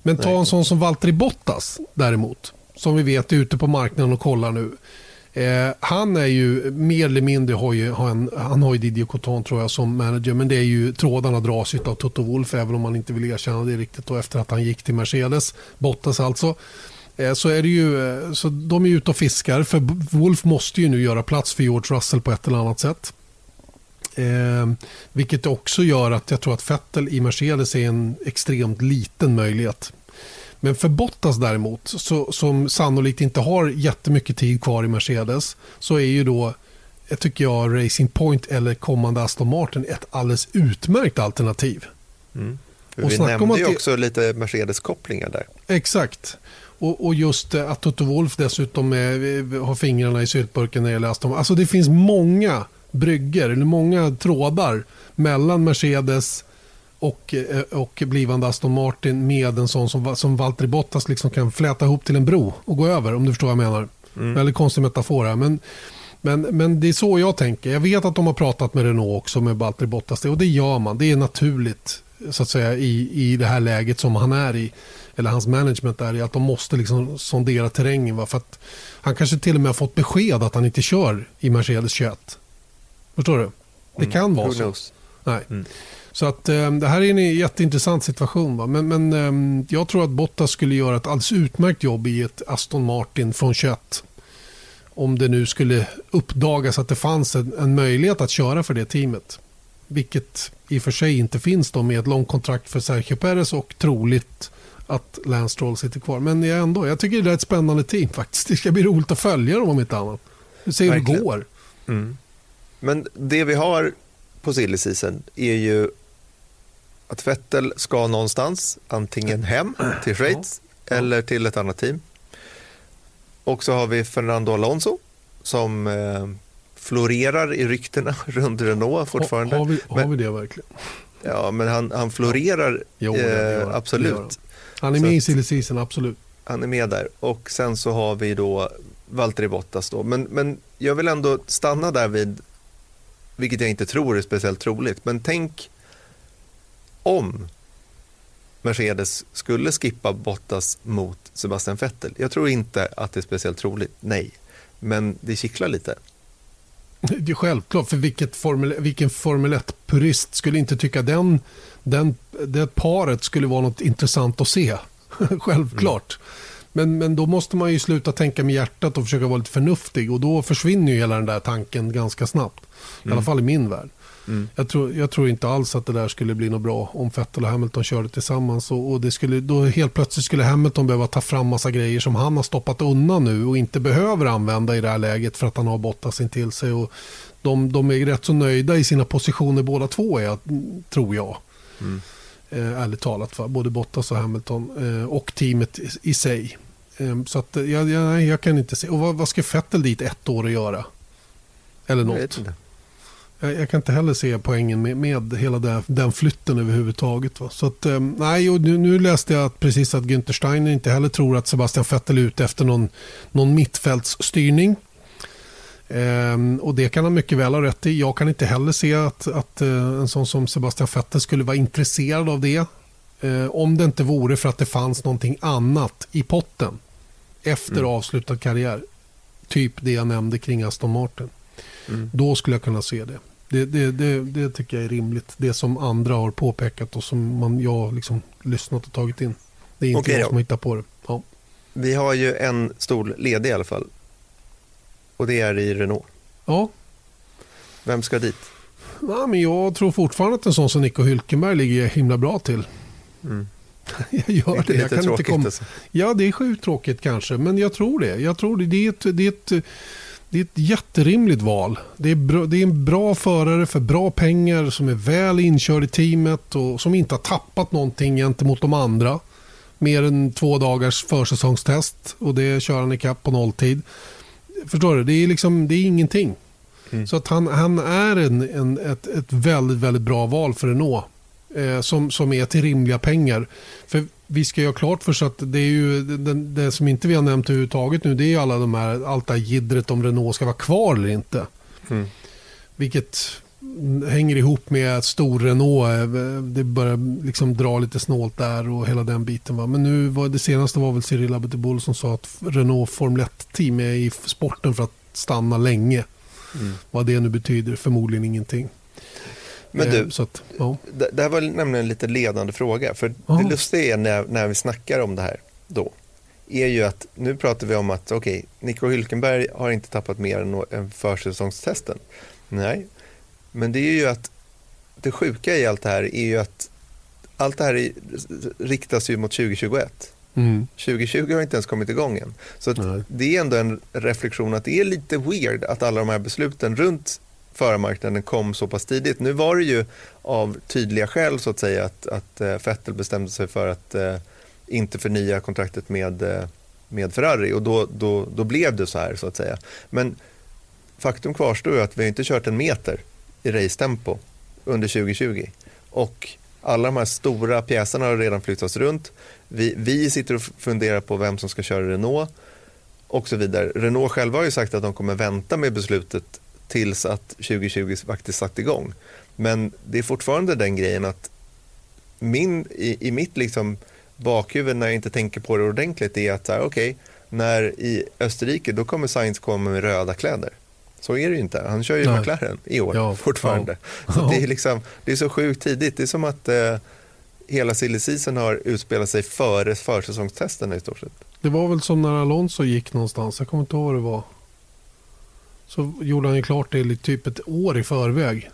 Men ta en sån som Valtteri Bottas däremot. Som vi vet är ute på marknaden och kollar nu. Eh, han är ju mer eller mindre, har ju, har en, han har ju Didier Coton tror jag som manager, men det är ju trådarna dras av Toto Wolf, även om man inte vill erkänna det riktigt då, efter att han gick till Mercedes, Bottas alltså. Eh, så är det ju, eh, så de är ute och fiskar, för Wolf måste ju nu göra plats för George Russell på ett eller annat sätt. Eh, vilket också gör att jag tror att Vettel i Mercedes är en extremt liten möjlighet. Men för Bottas däremot, så, som sannolikt inte har jättemycket tid kvar i Mercedes, så är ju då jag tycker jag Racing Point eller kommande Aston Martin ett alldeles utmärkt alternativ. Mm. vi nämnde ju också lite Mercedes-kopplingar där. Exakt. Och, och, just att Toto Wolf dessutom är, har fingrarna i syltburken när det gäller Aston Martin. Alltså det finns många brygger, eller många trådar mellan Mercedes, och, eh, och blivande Aston Martin med en sån som, som Valtteri Bottas liksom kan fläta ihop till en bro och gå över om du förstår vad jag menar. Mm. Väldigt konstig metafor här. Men, men, men det är så jag tänker. Jag vet att de har pratat med Renault också med Valtteri Bottas och det gör man. Det är naturligt så att säga i, i det här läget som han är i eller hans management är i att de måste liksom sondera terrängen. Va? För att han kanske till och med har fått besked att han inte kör i Mercedes 21. Förstår du? Det mm. kan mm. vara så. Nej. Mm. Så att, eh, det här är en jätteintressant situation. Va? Men, men eh, jag tror att Bottas skulle göra ett alldeles utmärkt jobb i ett Aston Martin från 21. Om det nu skulle uppdagas att det fanns en, en möjlighet att köra för det teamet. Vilket i och för sig inte finns då med ett långt kontrakt för Sergio Perez och troligt att Lance Stroll sitter kvar. Men jag, ändå, jag tycker det är ett spännande team faktiskt. Det ska bli roligt att följa dem om inte annat. Vi ser hur det går. Mm. Men det vi har på silly season är ju att Vettel ska någonstans, antingen hem till Schweiz ja. eller till ett annat team. Och så har vi Fernando Alonso som eh, florerar i ryktena runt Renault fortfarande. Har, vi, har men, vi det verkligen? Ja, men han, han florerar jo, eh, absolut. Han är med i silly season, absolut. Han är med där. Och sen så har vi då Valtteri Bottas då. Men, men jag vill ändå stanna där vid, vilket jag inte tror är speciellt troligt, men tänk om Mercedes skulle skippa Bottas mot Sebastian Vettel. Jag tror inte att det är speciellt troligt, nej. Men det kittlar lite. Det är självklart, för vilket formel, vilken Formel 1-purist skulle inte tycka den, den, det paret skulle vara något intressant att se. självklart. Mm. Men, men då måste man ju sluta tänka med hjärtat och försöka vara lite förnuftig och då försvinner ju hela den där tanken ganska snabbt. I alla mm. fall i min värld. Mm. Jag, tror, jag tror inte alls att det där skulle bli något bra om Vettel och Hamilton körde tillsammans. Och, och, det skulle, då helt plötsligt skulle Hamilton behöva ta fram massa grejer som han har stoppat undan nu och inte behöver använda i det här läget för att han har Bottas till sig. Och de, de är rätt så nöjda i sina positioner båda två, är, tror jag. Mm. Eh, ärligt talat, va? både Bottas och Hamilton eh, och teamet i, i sig. Eh, så att, jag, jag, jag, kan inte se. Och vad, vad ska Vettel dit ett år att göra? Eller något? Jag, jag, kan inte heller se poängen med, med hela det, den flytten överhuvudtaget. Va? Så att, eh, nej, och nu, nu, läste jag att precis att Günther Steiner inte heller tror att Sebastian Vettel är ute efter någon, någon mittfältsstyrning. Ehm, och det kan han mycket väl ha rätt i. Jag kan inte heller se att, att eh, en sån som Sebastian Vettel skulle vara intresserad av det. Ehm, om det inte vore för att det fanns någonting annat i potten efter mm. avslutad karriär. Typ det jag nämnde kring Aston Martin. Mm. Då skulle jag kunna se det. Det, det, det. det, tycker jag är rimligt. Det som andra har påpekat och som man, jag liksom lyssnat och tagit in. Det är inte okay, jag som hittar på det. Ja. Vi har ju en stol ledig i alla fall. Och det är i Renault. Ja. Vem ska dit? Ja, men jag tror fortfarande att en sån som Nico Hülkenberg ligger himla bra till. Mm. Jag gör det. det. Jag kan inte komma... Alltså. Ja, det är sjukt tråkigt kanske, men jag tror det. Jag tror det. Det är ett, det är ett, det är ett jätterimligt val. Det är, bra, det är en bra förare för bra pengar som är väl inkörd i teamet och som inte har tappat någonting gentemot de andra. Mer än två dagars försäsongstest och det kör han ikapp på nolltid. Förstår du? Det är, liksom, det är ingenting. Mm. Så att han, han är en, en, ett, ett väldigt, väldigt bra val för Renault. Eh, som, som är till rimliga pengar. För vi ska göra klart för sig att det är ju det, det, som inte vi har nämnt överhuvudtaget nu det är ju alla de här, allt det här jiddret om Renault ska vara kvar eller inte. Mm. Vilket hänger ihop med att stor Renault, eh, det börjar liksom dra lite snålt där och hela den biten. Va? Men nu var det senaste var väl Cyril Abiteboul som sa att Renault Formel 1-team är i sporten för att stanna länge. Mm. Vad det nu betyder, förmodligen ingenting. Men du, eh, att, ja. det, det här var nämligen en lite ledande fråga. För ja. det lustiga är när, när vi snackar om det här då, är ju att nu pratar vi om att okej, okay, Nico Hülkenberg har inte tappat mer än, än försäsongstesten. Nej, men det är ju att det sjuka i allt det här är ju att allt det här är, riktas ju mot 2021. Mm. 2020 har inte ens kommit igång än. Så det är ändå en reflektion att det är lite weird att alla de här besluten runt förarmarknaden kom så pass tidigt. Nu var det ju av tydliga skäl så att säga att, att eh, Vettel bestämde sig för att eh, inte förnya kontraktet med, eh, med Ferrari och då, då, då blev det så här så att säga. Men faktum kvarstår ju att vi inte kört en meter i racetempo under 2020 och alla de här stora pjäserna har redan flyttats runt. Vi, vi sitter och funderar på vem som ska köra Renault och så vidare. Renault själva har ju sagt att de kommer vänta med beslutet tills att 2020 faktiskt satt igång. Men det är fortfarande den grejen att min, i, i mitt liksom bakhuvud när jag inte tänker på det ordentligt är att okej, okay, när i Österrike då kommer Sainz komma med röda kläder. Så är det ju inte. Han kör ju Nej. McLaren i år ja, fortfarande. Ja. Så det, är liksom, det är så sjukt tidigt. Det är som att eh, hela silly season har utspelat sig före försäsongstesten i stort sett. Det var väl som när Alonso gick någonstans. Jag kommer inte ihåg vad det var. Så gjorde han ju klart det typ ett år i förväg.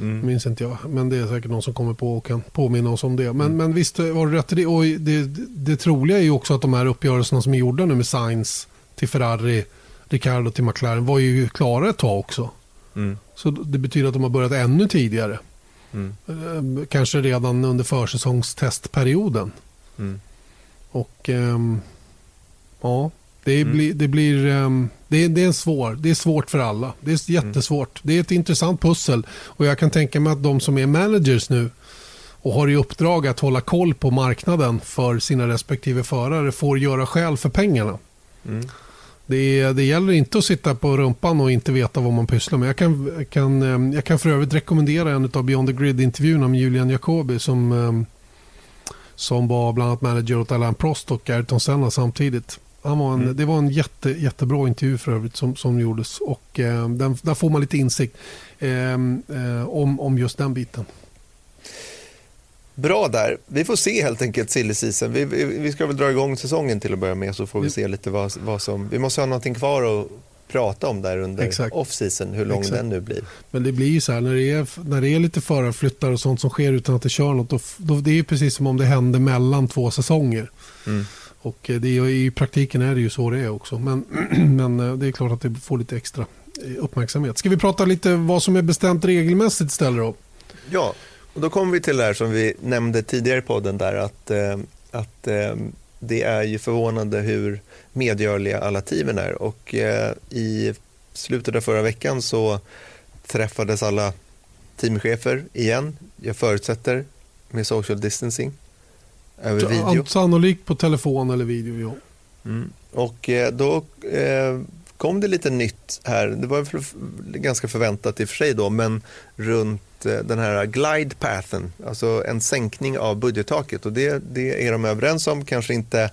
Mm. Minns inte jag. Men det är säkert någon som kommer på och kan påminna oss om det. Men, mm. men visst var det rätt i det. Och det, det troliga är ju också att de här uppgörelserna som är gjorda nu med Sainz till Ferrari, Ricardo till McLaren var ju klara ett tag också. Mm. Så det betyder att de har börjat ännu tidigare. Mm. Eh, kanske redan under försäsongstestperioden. Mm. Och um, ja, det, mm. blir, det, blir um, det, det, är svår, det är svårt för alla. Det är jättesvårt. Det är ett intressant pussel. Och jag kan tänka mig att de som är managers nu och har i uppdrag att hålla koll på marknaden för sina respektive förare får göra skäl för pengarna. Mm. Det, det gäller inte att sitta på rumpan och inte veta vad man pysslar med. Jag kan, kan, eh, jag kan för övrigt rekommendera en av Beyond the Grid-intervjuerna med Julian Jacobi som, eh, som var bland annat manager åt Alain Prost och Ayrton Senna samtidigt. Han var en, mm. Det var en jätte, jättebra intervju för övrigt som, som gjordes och eh, den, där får man lite insikt eh, eh, om, om just den biten. Bra där. Vi får se helt enkelt silly season. Vi, vi, vi, ska väl dra igång säsongen till att börja med så får vi se lite vad, vad som... Vi måste ha någonting kvar att prata om där under off-season, hur lång Exakt. den nu blir. Men det blir ju så här, när det är, när det är lite förarflyttar och sånt som sker utan att det kör något, då, då, det är precis som om det hände mellan två säsonger. Mm. Och eh, det är, i praktiken är det ju så det är också. Men, men eh, det är klart att det får lite extra eh, uppmärksamhet. Ska vi prata lite vad som är bestämt regelmässigt istället då? Ja, och då kommer vi till det här som vi nämnde tidigare i podden där att, att det är ju förvånande hur medgörliga alla teamen är och i slutet av förra veckan så träffades alla teamchefer igen, jag förutsätter med social distancing över video. Sannolikt på telefon eller video, ja. Mm. Och eh, då eh, kom det lite nytt här, det var ganska förväntat i och för sig då, men runt Eh, den här glide pathen, alltså en sänkning av budgettaket. Och det, det är de överens om, kanske inte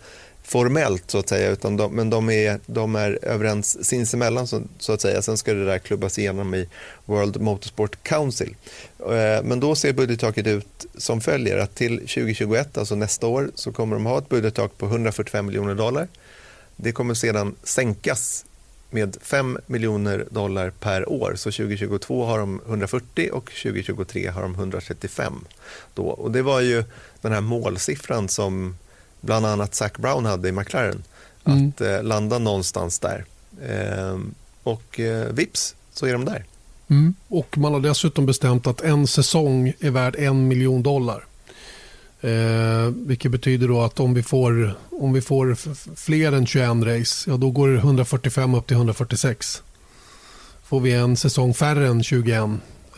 formellt så att säga, utan de, men de är, de är överens sinsemellan så, så att säga. Sen ska det där klubbas igenom i World Motorsport Council. Eh, men då ser budgettaket ut som följer att till 2021, alltså nästa år, så kommer de ha ett budgettak på 145 miljoner dollar. Det kommer sedan sänkas med 5 miljoner dollar per år. Så 2022 har de 140 och 2023 har de 135. Då. Och det var ju den här målsiffran som bland annat Zac Brown hade i McLaren. Mm. Att eh, landa någonstans där. Eh, och eh, vips så är de där. Mm. Och man har dessutom bestämt att en säsong är värd en miljon dollar. Eh, vilket betyder då att om vi får, om vi får fler än 21 race, ja då går det 145 upp till 146. Får vi en säsong färre än 21,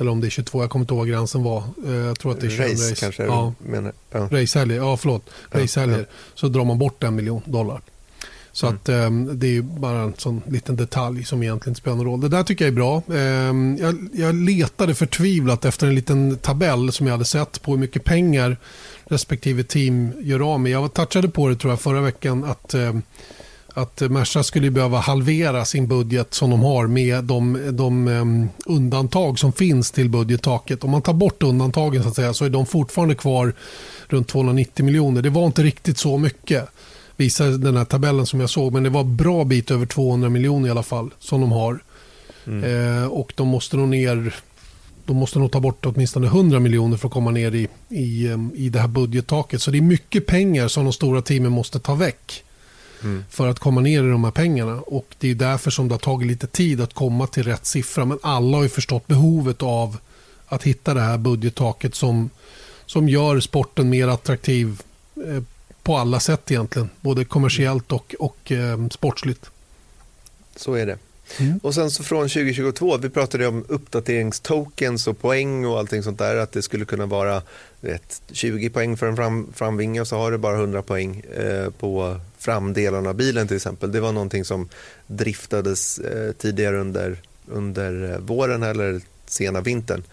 eller om det är 22, jag kommer inte ihåg vad gränsen var. Eh, jag tror att det är 21 race. race. kanske ja. menar. Ja. Racehelger, ja förlåt. Racehelger. Ja, ja. Så drar man bort en miljon dollar. Så mm. att um, det är bara en sån liten detalj som egentligen spelar någon roll. Det där tycker jag är bra. Um, jag, jag letade förtvivlat efter en liten tabell som jag hade sett på hur mycket pengar respektive team gör av med. Jag touchade på det tror jag förra veckan att eh, att Merca skulle behöva halvera sin budget som de har med de, de um, undantag som finns till budgettaket. Om man tar bort undantagen så att säga så är de fortfarande kvar runt 290 miljoner. Det var inte riktigt så mycket visade den här tabellen som jag såg men det var bra bit över 200 miljoner i alla fall som de har. Mm. Eh, och de måste nog ner de måste nog ta bort åtminstone 100 miljoner för att komma ner i, i, ehm, i det här budgettaket. Så det är mycket pengar som de stora teamen måste ta väck mm. för att komma ner i de här pengarna. Och Det är därför som det har tagit lite tid att komma till rätt siffra. Men alla har ju förstått behovet av att hitta det här budgettaket som, som gör sporten mer attraktiv eh, på alla sätt egentligen. Både kommersiellt och, och eh, sportsligt. Så är det. Mm. Och sen så från 2022, vi pratade om uppdateringstokens och poäng och allting sånt där. Att det skulle kunna vara vet, 20 poäng för en fram, framvinge och så har du bara 100 poäng eh, på framdelen av bilen till exempel. Det var någonting som driftades eh, tidigare under, under eh, våren eller sena vintern.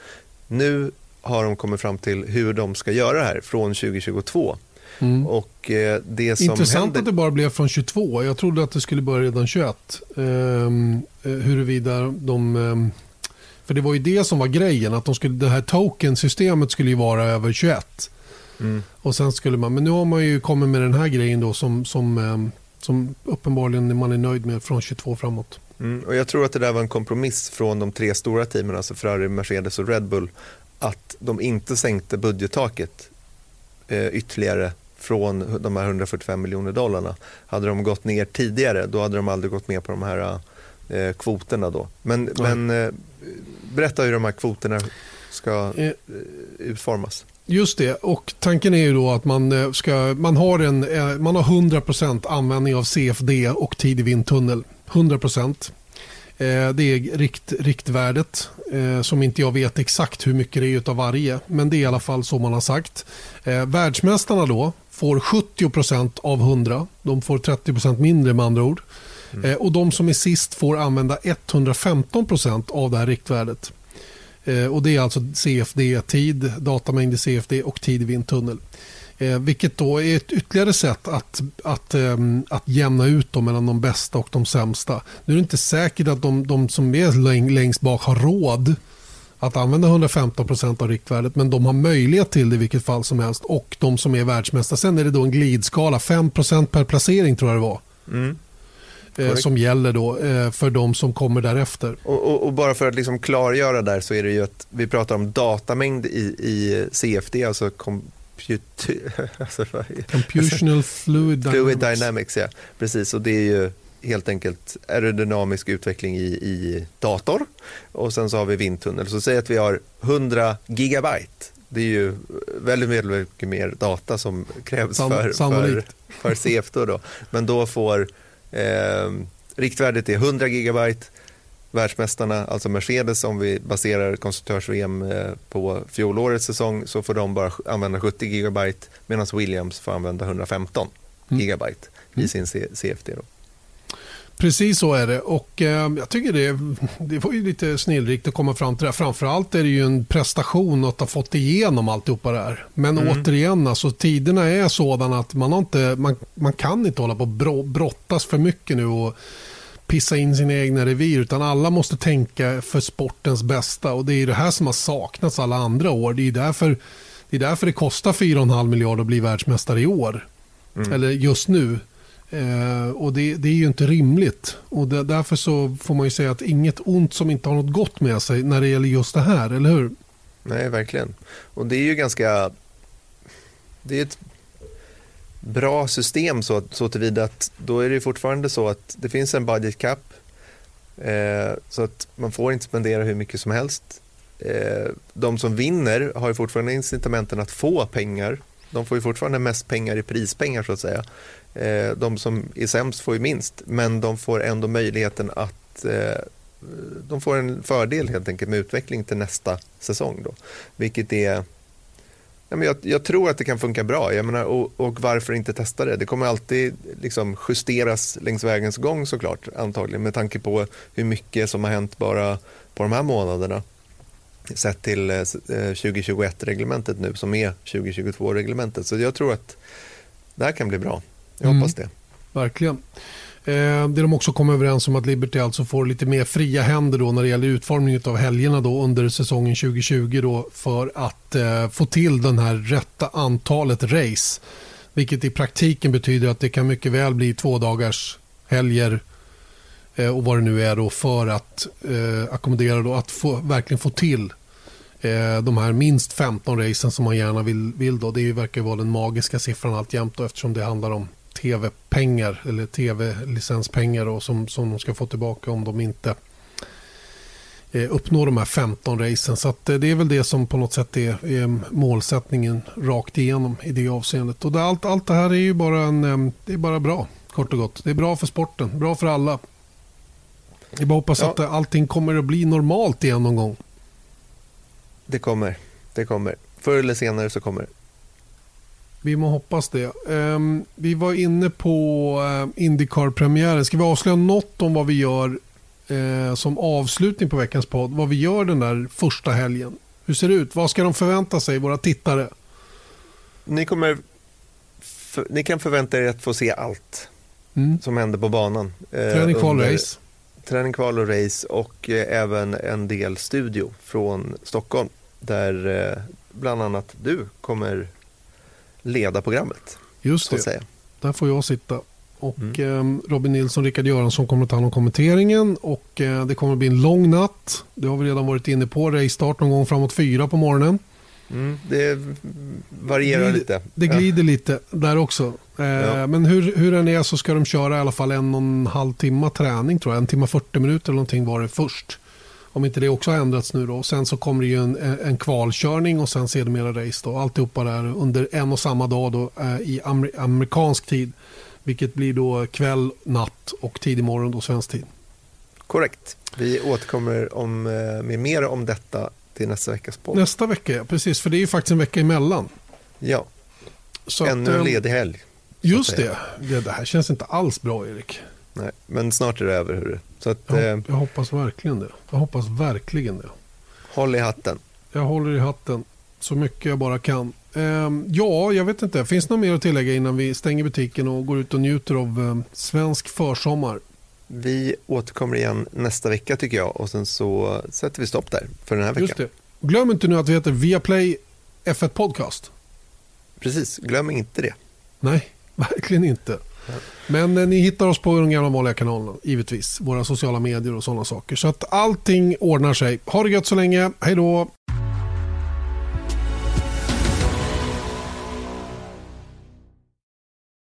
Nu har de kommit fram till hur de ska göra det här från 2022. Mm. Och, eh, det som Intressant händer... att det bara blev från 22. Jag trodde att det skulle börja redan 21. Ehm, eh, huruvida de... Eh, för det var ju det som var grejen. Att de skulle, det här token-systemet skulle ju vara över 21. Mm. Och sen skulle man, men nu har man ju kommit med den här grejen då som, som, ehm, som uppenbarligen man är nöjd med från 22 framåt. Mm, och jag tror att det där var en kompromiss från de tre stora teamen, alltså Ferrari, Mercedes och Red Bull, att de inte sänkte budgettaket eh, ytterligare från de här 145 miljoner dollarna. Hade de gått ner tidigare då hade de aldrig gått med på de här eh, kvoterna. Då. Men, men eh, berätta hur de här kvoterna ska eh, utformas. Just det, och tanken är ju då att man, eh, ska, man, har, en, eh, man har 100% användning av CFD och tid i vindtunnel. 100%. Det är rikt, riktvärdet som inte jag vet exakt hur mycket det är av varje. Men det är i alla fall så man har sagt. Världsmästarna då får 70% av 100. De får 30% mindre med andra ord. Mm. Och de som är sist får använda 115% av det här riktvärdet. Eh, och Det är alltså CFD-tid, datamängd i CFD och tid i vindtunnel. Eh, vilket då är ett ytterligare sätt att, att, eh, att jämna ut dem mellan de bästa och de sämsta. Nu är det inte säkert att de, de som är längst bak har råd att använda 115% av riktvärdet men de har möjlighet till det i vilket fall som helst. Och de som är världsmästare. Sen är det då en glidskala, 5% per placering tror jag det var. Mm eh, som gäller då, eh, för de som kommer därefter. Och, och, och, bara för att liksom klargöra där så är det ju att vi pratar om datamängd i, i CFD, alltså alltså, Computational Fluid Dynamics. Fluid Dynamics, ja. Precis, och det är ju helt enkelt aerodynamisk utveckling i, i dator. Och sen så har vi vindtunnel. Så säg att vi har 100 gigabyte. Det är ju väldigt, väldigt mycket mer data som krävs Sam, för, för, för CFD. Då. Men då får Eh, riktvärdet är 100 gigabyte. Världsmästarna, alltså Mercedes, om vi baserar konstruktörs-VM eh, på fjolårets säsong så får de bara använda 70 gigabyte medan Williams får använda 115 mm. gigabyte mm. i sin CFD. Då. Precis så är det och eh, jag tycker det, det var ju lite snillrikt att komma fram till det. Framförallt är det ju en prestation att ha fått igenom alltihopa det här. Men mm. återigen, alltså, tiderna är sådana att man, inte, man, man kan inte hålla på och brottas för mycket nu och pissa in sina egna revir utan alla måste tänka för sportens bästa och det är det här som har saknats alla andra år. Det är därför det, är därför det kostar 4,5 miljarder att bli världsmästare i år. Mm. Eller just nu. Eh, och det, det, är ju inte rimligt. Och det, därför så får man ju säga att inget ont som inte har något gott med sig när det gäller just det här, eller hur? Nej, verkligen. Och det är ju ganska... Det är ett bra system så, så tillvida att då är det fortfarande så att det finns en budget cap. Eh, så att man får inte spendera hur mycket som helst. Eh, de som vinner har ju fortfarande incitamenten att få pengar. De får ju fortfarande mest pengar i prispengar så att säga. Eh, de som är sämst får ju minst, men de får ändå möjligheten att eh, de får en fördel helt enkelt med utveckling till nästa säsong. Då, vilket är jag, jag, tror att det kan funka bra. Jag menar, och, och, varför inte testa det? Det kommer alltid liksom justeras längs vägens gång såklart, antagligen med tanke på hur mycket som har hänt bara på de här månaderna sett till 2021-reglementet eh, nu som är 2022-reglementet. Så jag tror att det här kan bli bra. Jag hoppas mm. det. Verkligen. Eh, det de också kom överens om att Liberty alltså får lite mer fria händer då när det gäller utformningen av helgerna då under säsongen 2020 då för att eh, få till den här rätta antalet race. Vilket i praktiken betyder att det kan mycket väl bli två dagars helger eh, och vad det nu är då för att eh, ackommodera då att få, verkligen få till eh, de här minst 15 racen som man gärna vill. vill då. Det verkar vara den magiska siffran alltjämt då, eftersom det handlar om tv-pengar eller tv-licenspengar som, som de ska få tillbaka om de inte eh, uppnår de här 15 racen. Så att, eh, det är väl det som på något sätt är, är målsättningen rakt igenom i det avseendet. Och det, allt, allt det här är ju bara, en, eh, det är bara bra, kort och gott. Det är bra för sporten, bra för alla. Jag bara hoppas ja. att allting kommer att bli normalt igen någon gång. Det kommer, det kommer. Förr eller senare så kommer det. Vi må hoppas det. Um, vi var inne på uh, Indycar-premiären. Ska vi avslöja något om vad vi gör uh, som avslutning på veckans podd? Vad vi gör den där första helgen? Hur ser det ut? Vad ska de förvänta sig, våra tittare? Ni, kommer ni kan förvänta er att få se allt mm. som händer på banan. Eh, träning, kval, race. Träning, kval och race och eh, även en del studio från Stockholm där eh, bland annat du kommer leda programmet. Just det, säga. där får jag sitta. Och mm. eh, Robin Nilsson och Rickard Göransson kommer att ta hand om kommenteringen. Och eh, det kommer att bli en lång natt. Det har vi redan varit inne på. Race-start någon gång framåt fyra på morgonen. Mm, det varierar det, lite. Det glider ja. lite där också. Eh, ja. Men hur, hur den är så ska de köra i alla fall en och en halv timme träning tror jag. En timme 40 minuter eller någonting var det först. Om inte det också har ändrats nu då. Sen så kommer det ju en, en kvalkörning och sen sedermera race då. Alltihopa där under en och samma dag då eh, i amer, amerikansk tid. Vilket blir då kväll, natt och tidig morgon då svensk tid. Korrekt. Vi återkommer om, eh, med mer om detta till nästa veckas podd. Nästa vecka, ja. Precis. För det är ju faktiskt en vecka emellan. Ja. Så Ännu en ledig helg. Just det. det. Det här känns inte alls bra, Erik. Nej, men snart är det över. Hörru. Så att, jag, eh, jag hoppas verkligen det. Jag hoppas verkligen det. Håll i hatten. Jag håller i hatten så mycket jag bara kan. Eh, ja, jag vet inte. Finns det något mer att tillägga innan vi stänger butiken och går ut och njuter av eh, svensk försommar? Vi återkommer igen nästa vecka tycker jag och sen så sätter vi stopp där för den här veckan. Just det. Glöm inte nu att vi heter Viaplay F1 Podcast. Precis, glöm inte det. Nej, verkligen inte. Men eh, ni hittar oss på de gamla vanliga kanalerna, givetvis. Våra sociala medier och sådana saker. Så att allting ordnar sig. Ha det gött så länge. Hej då!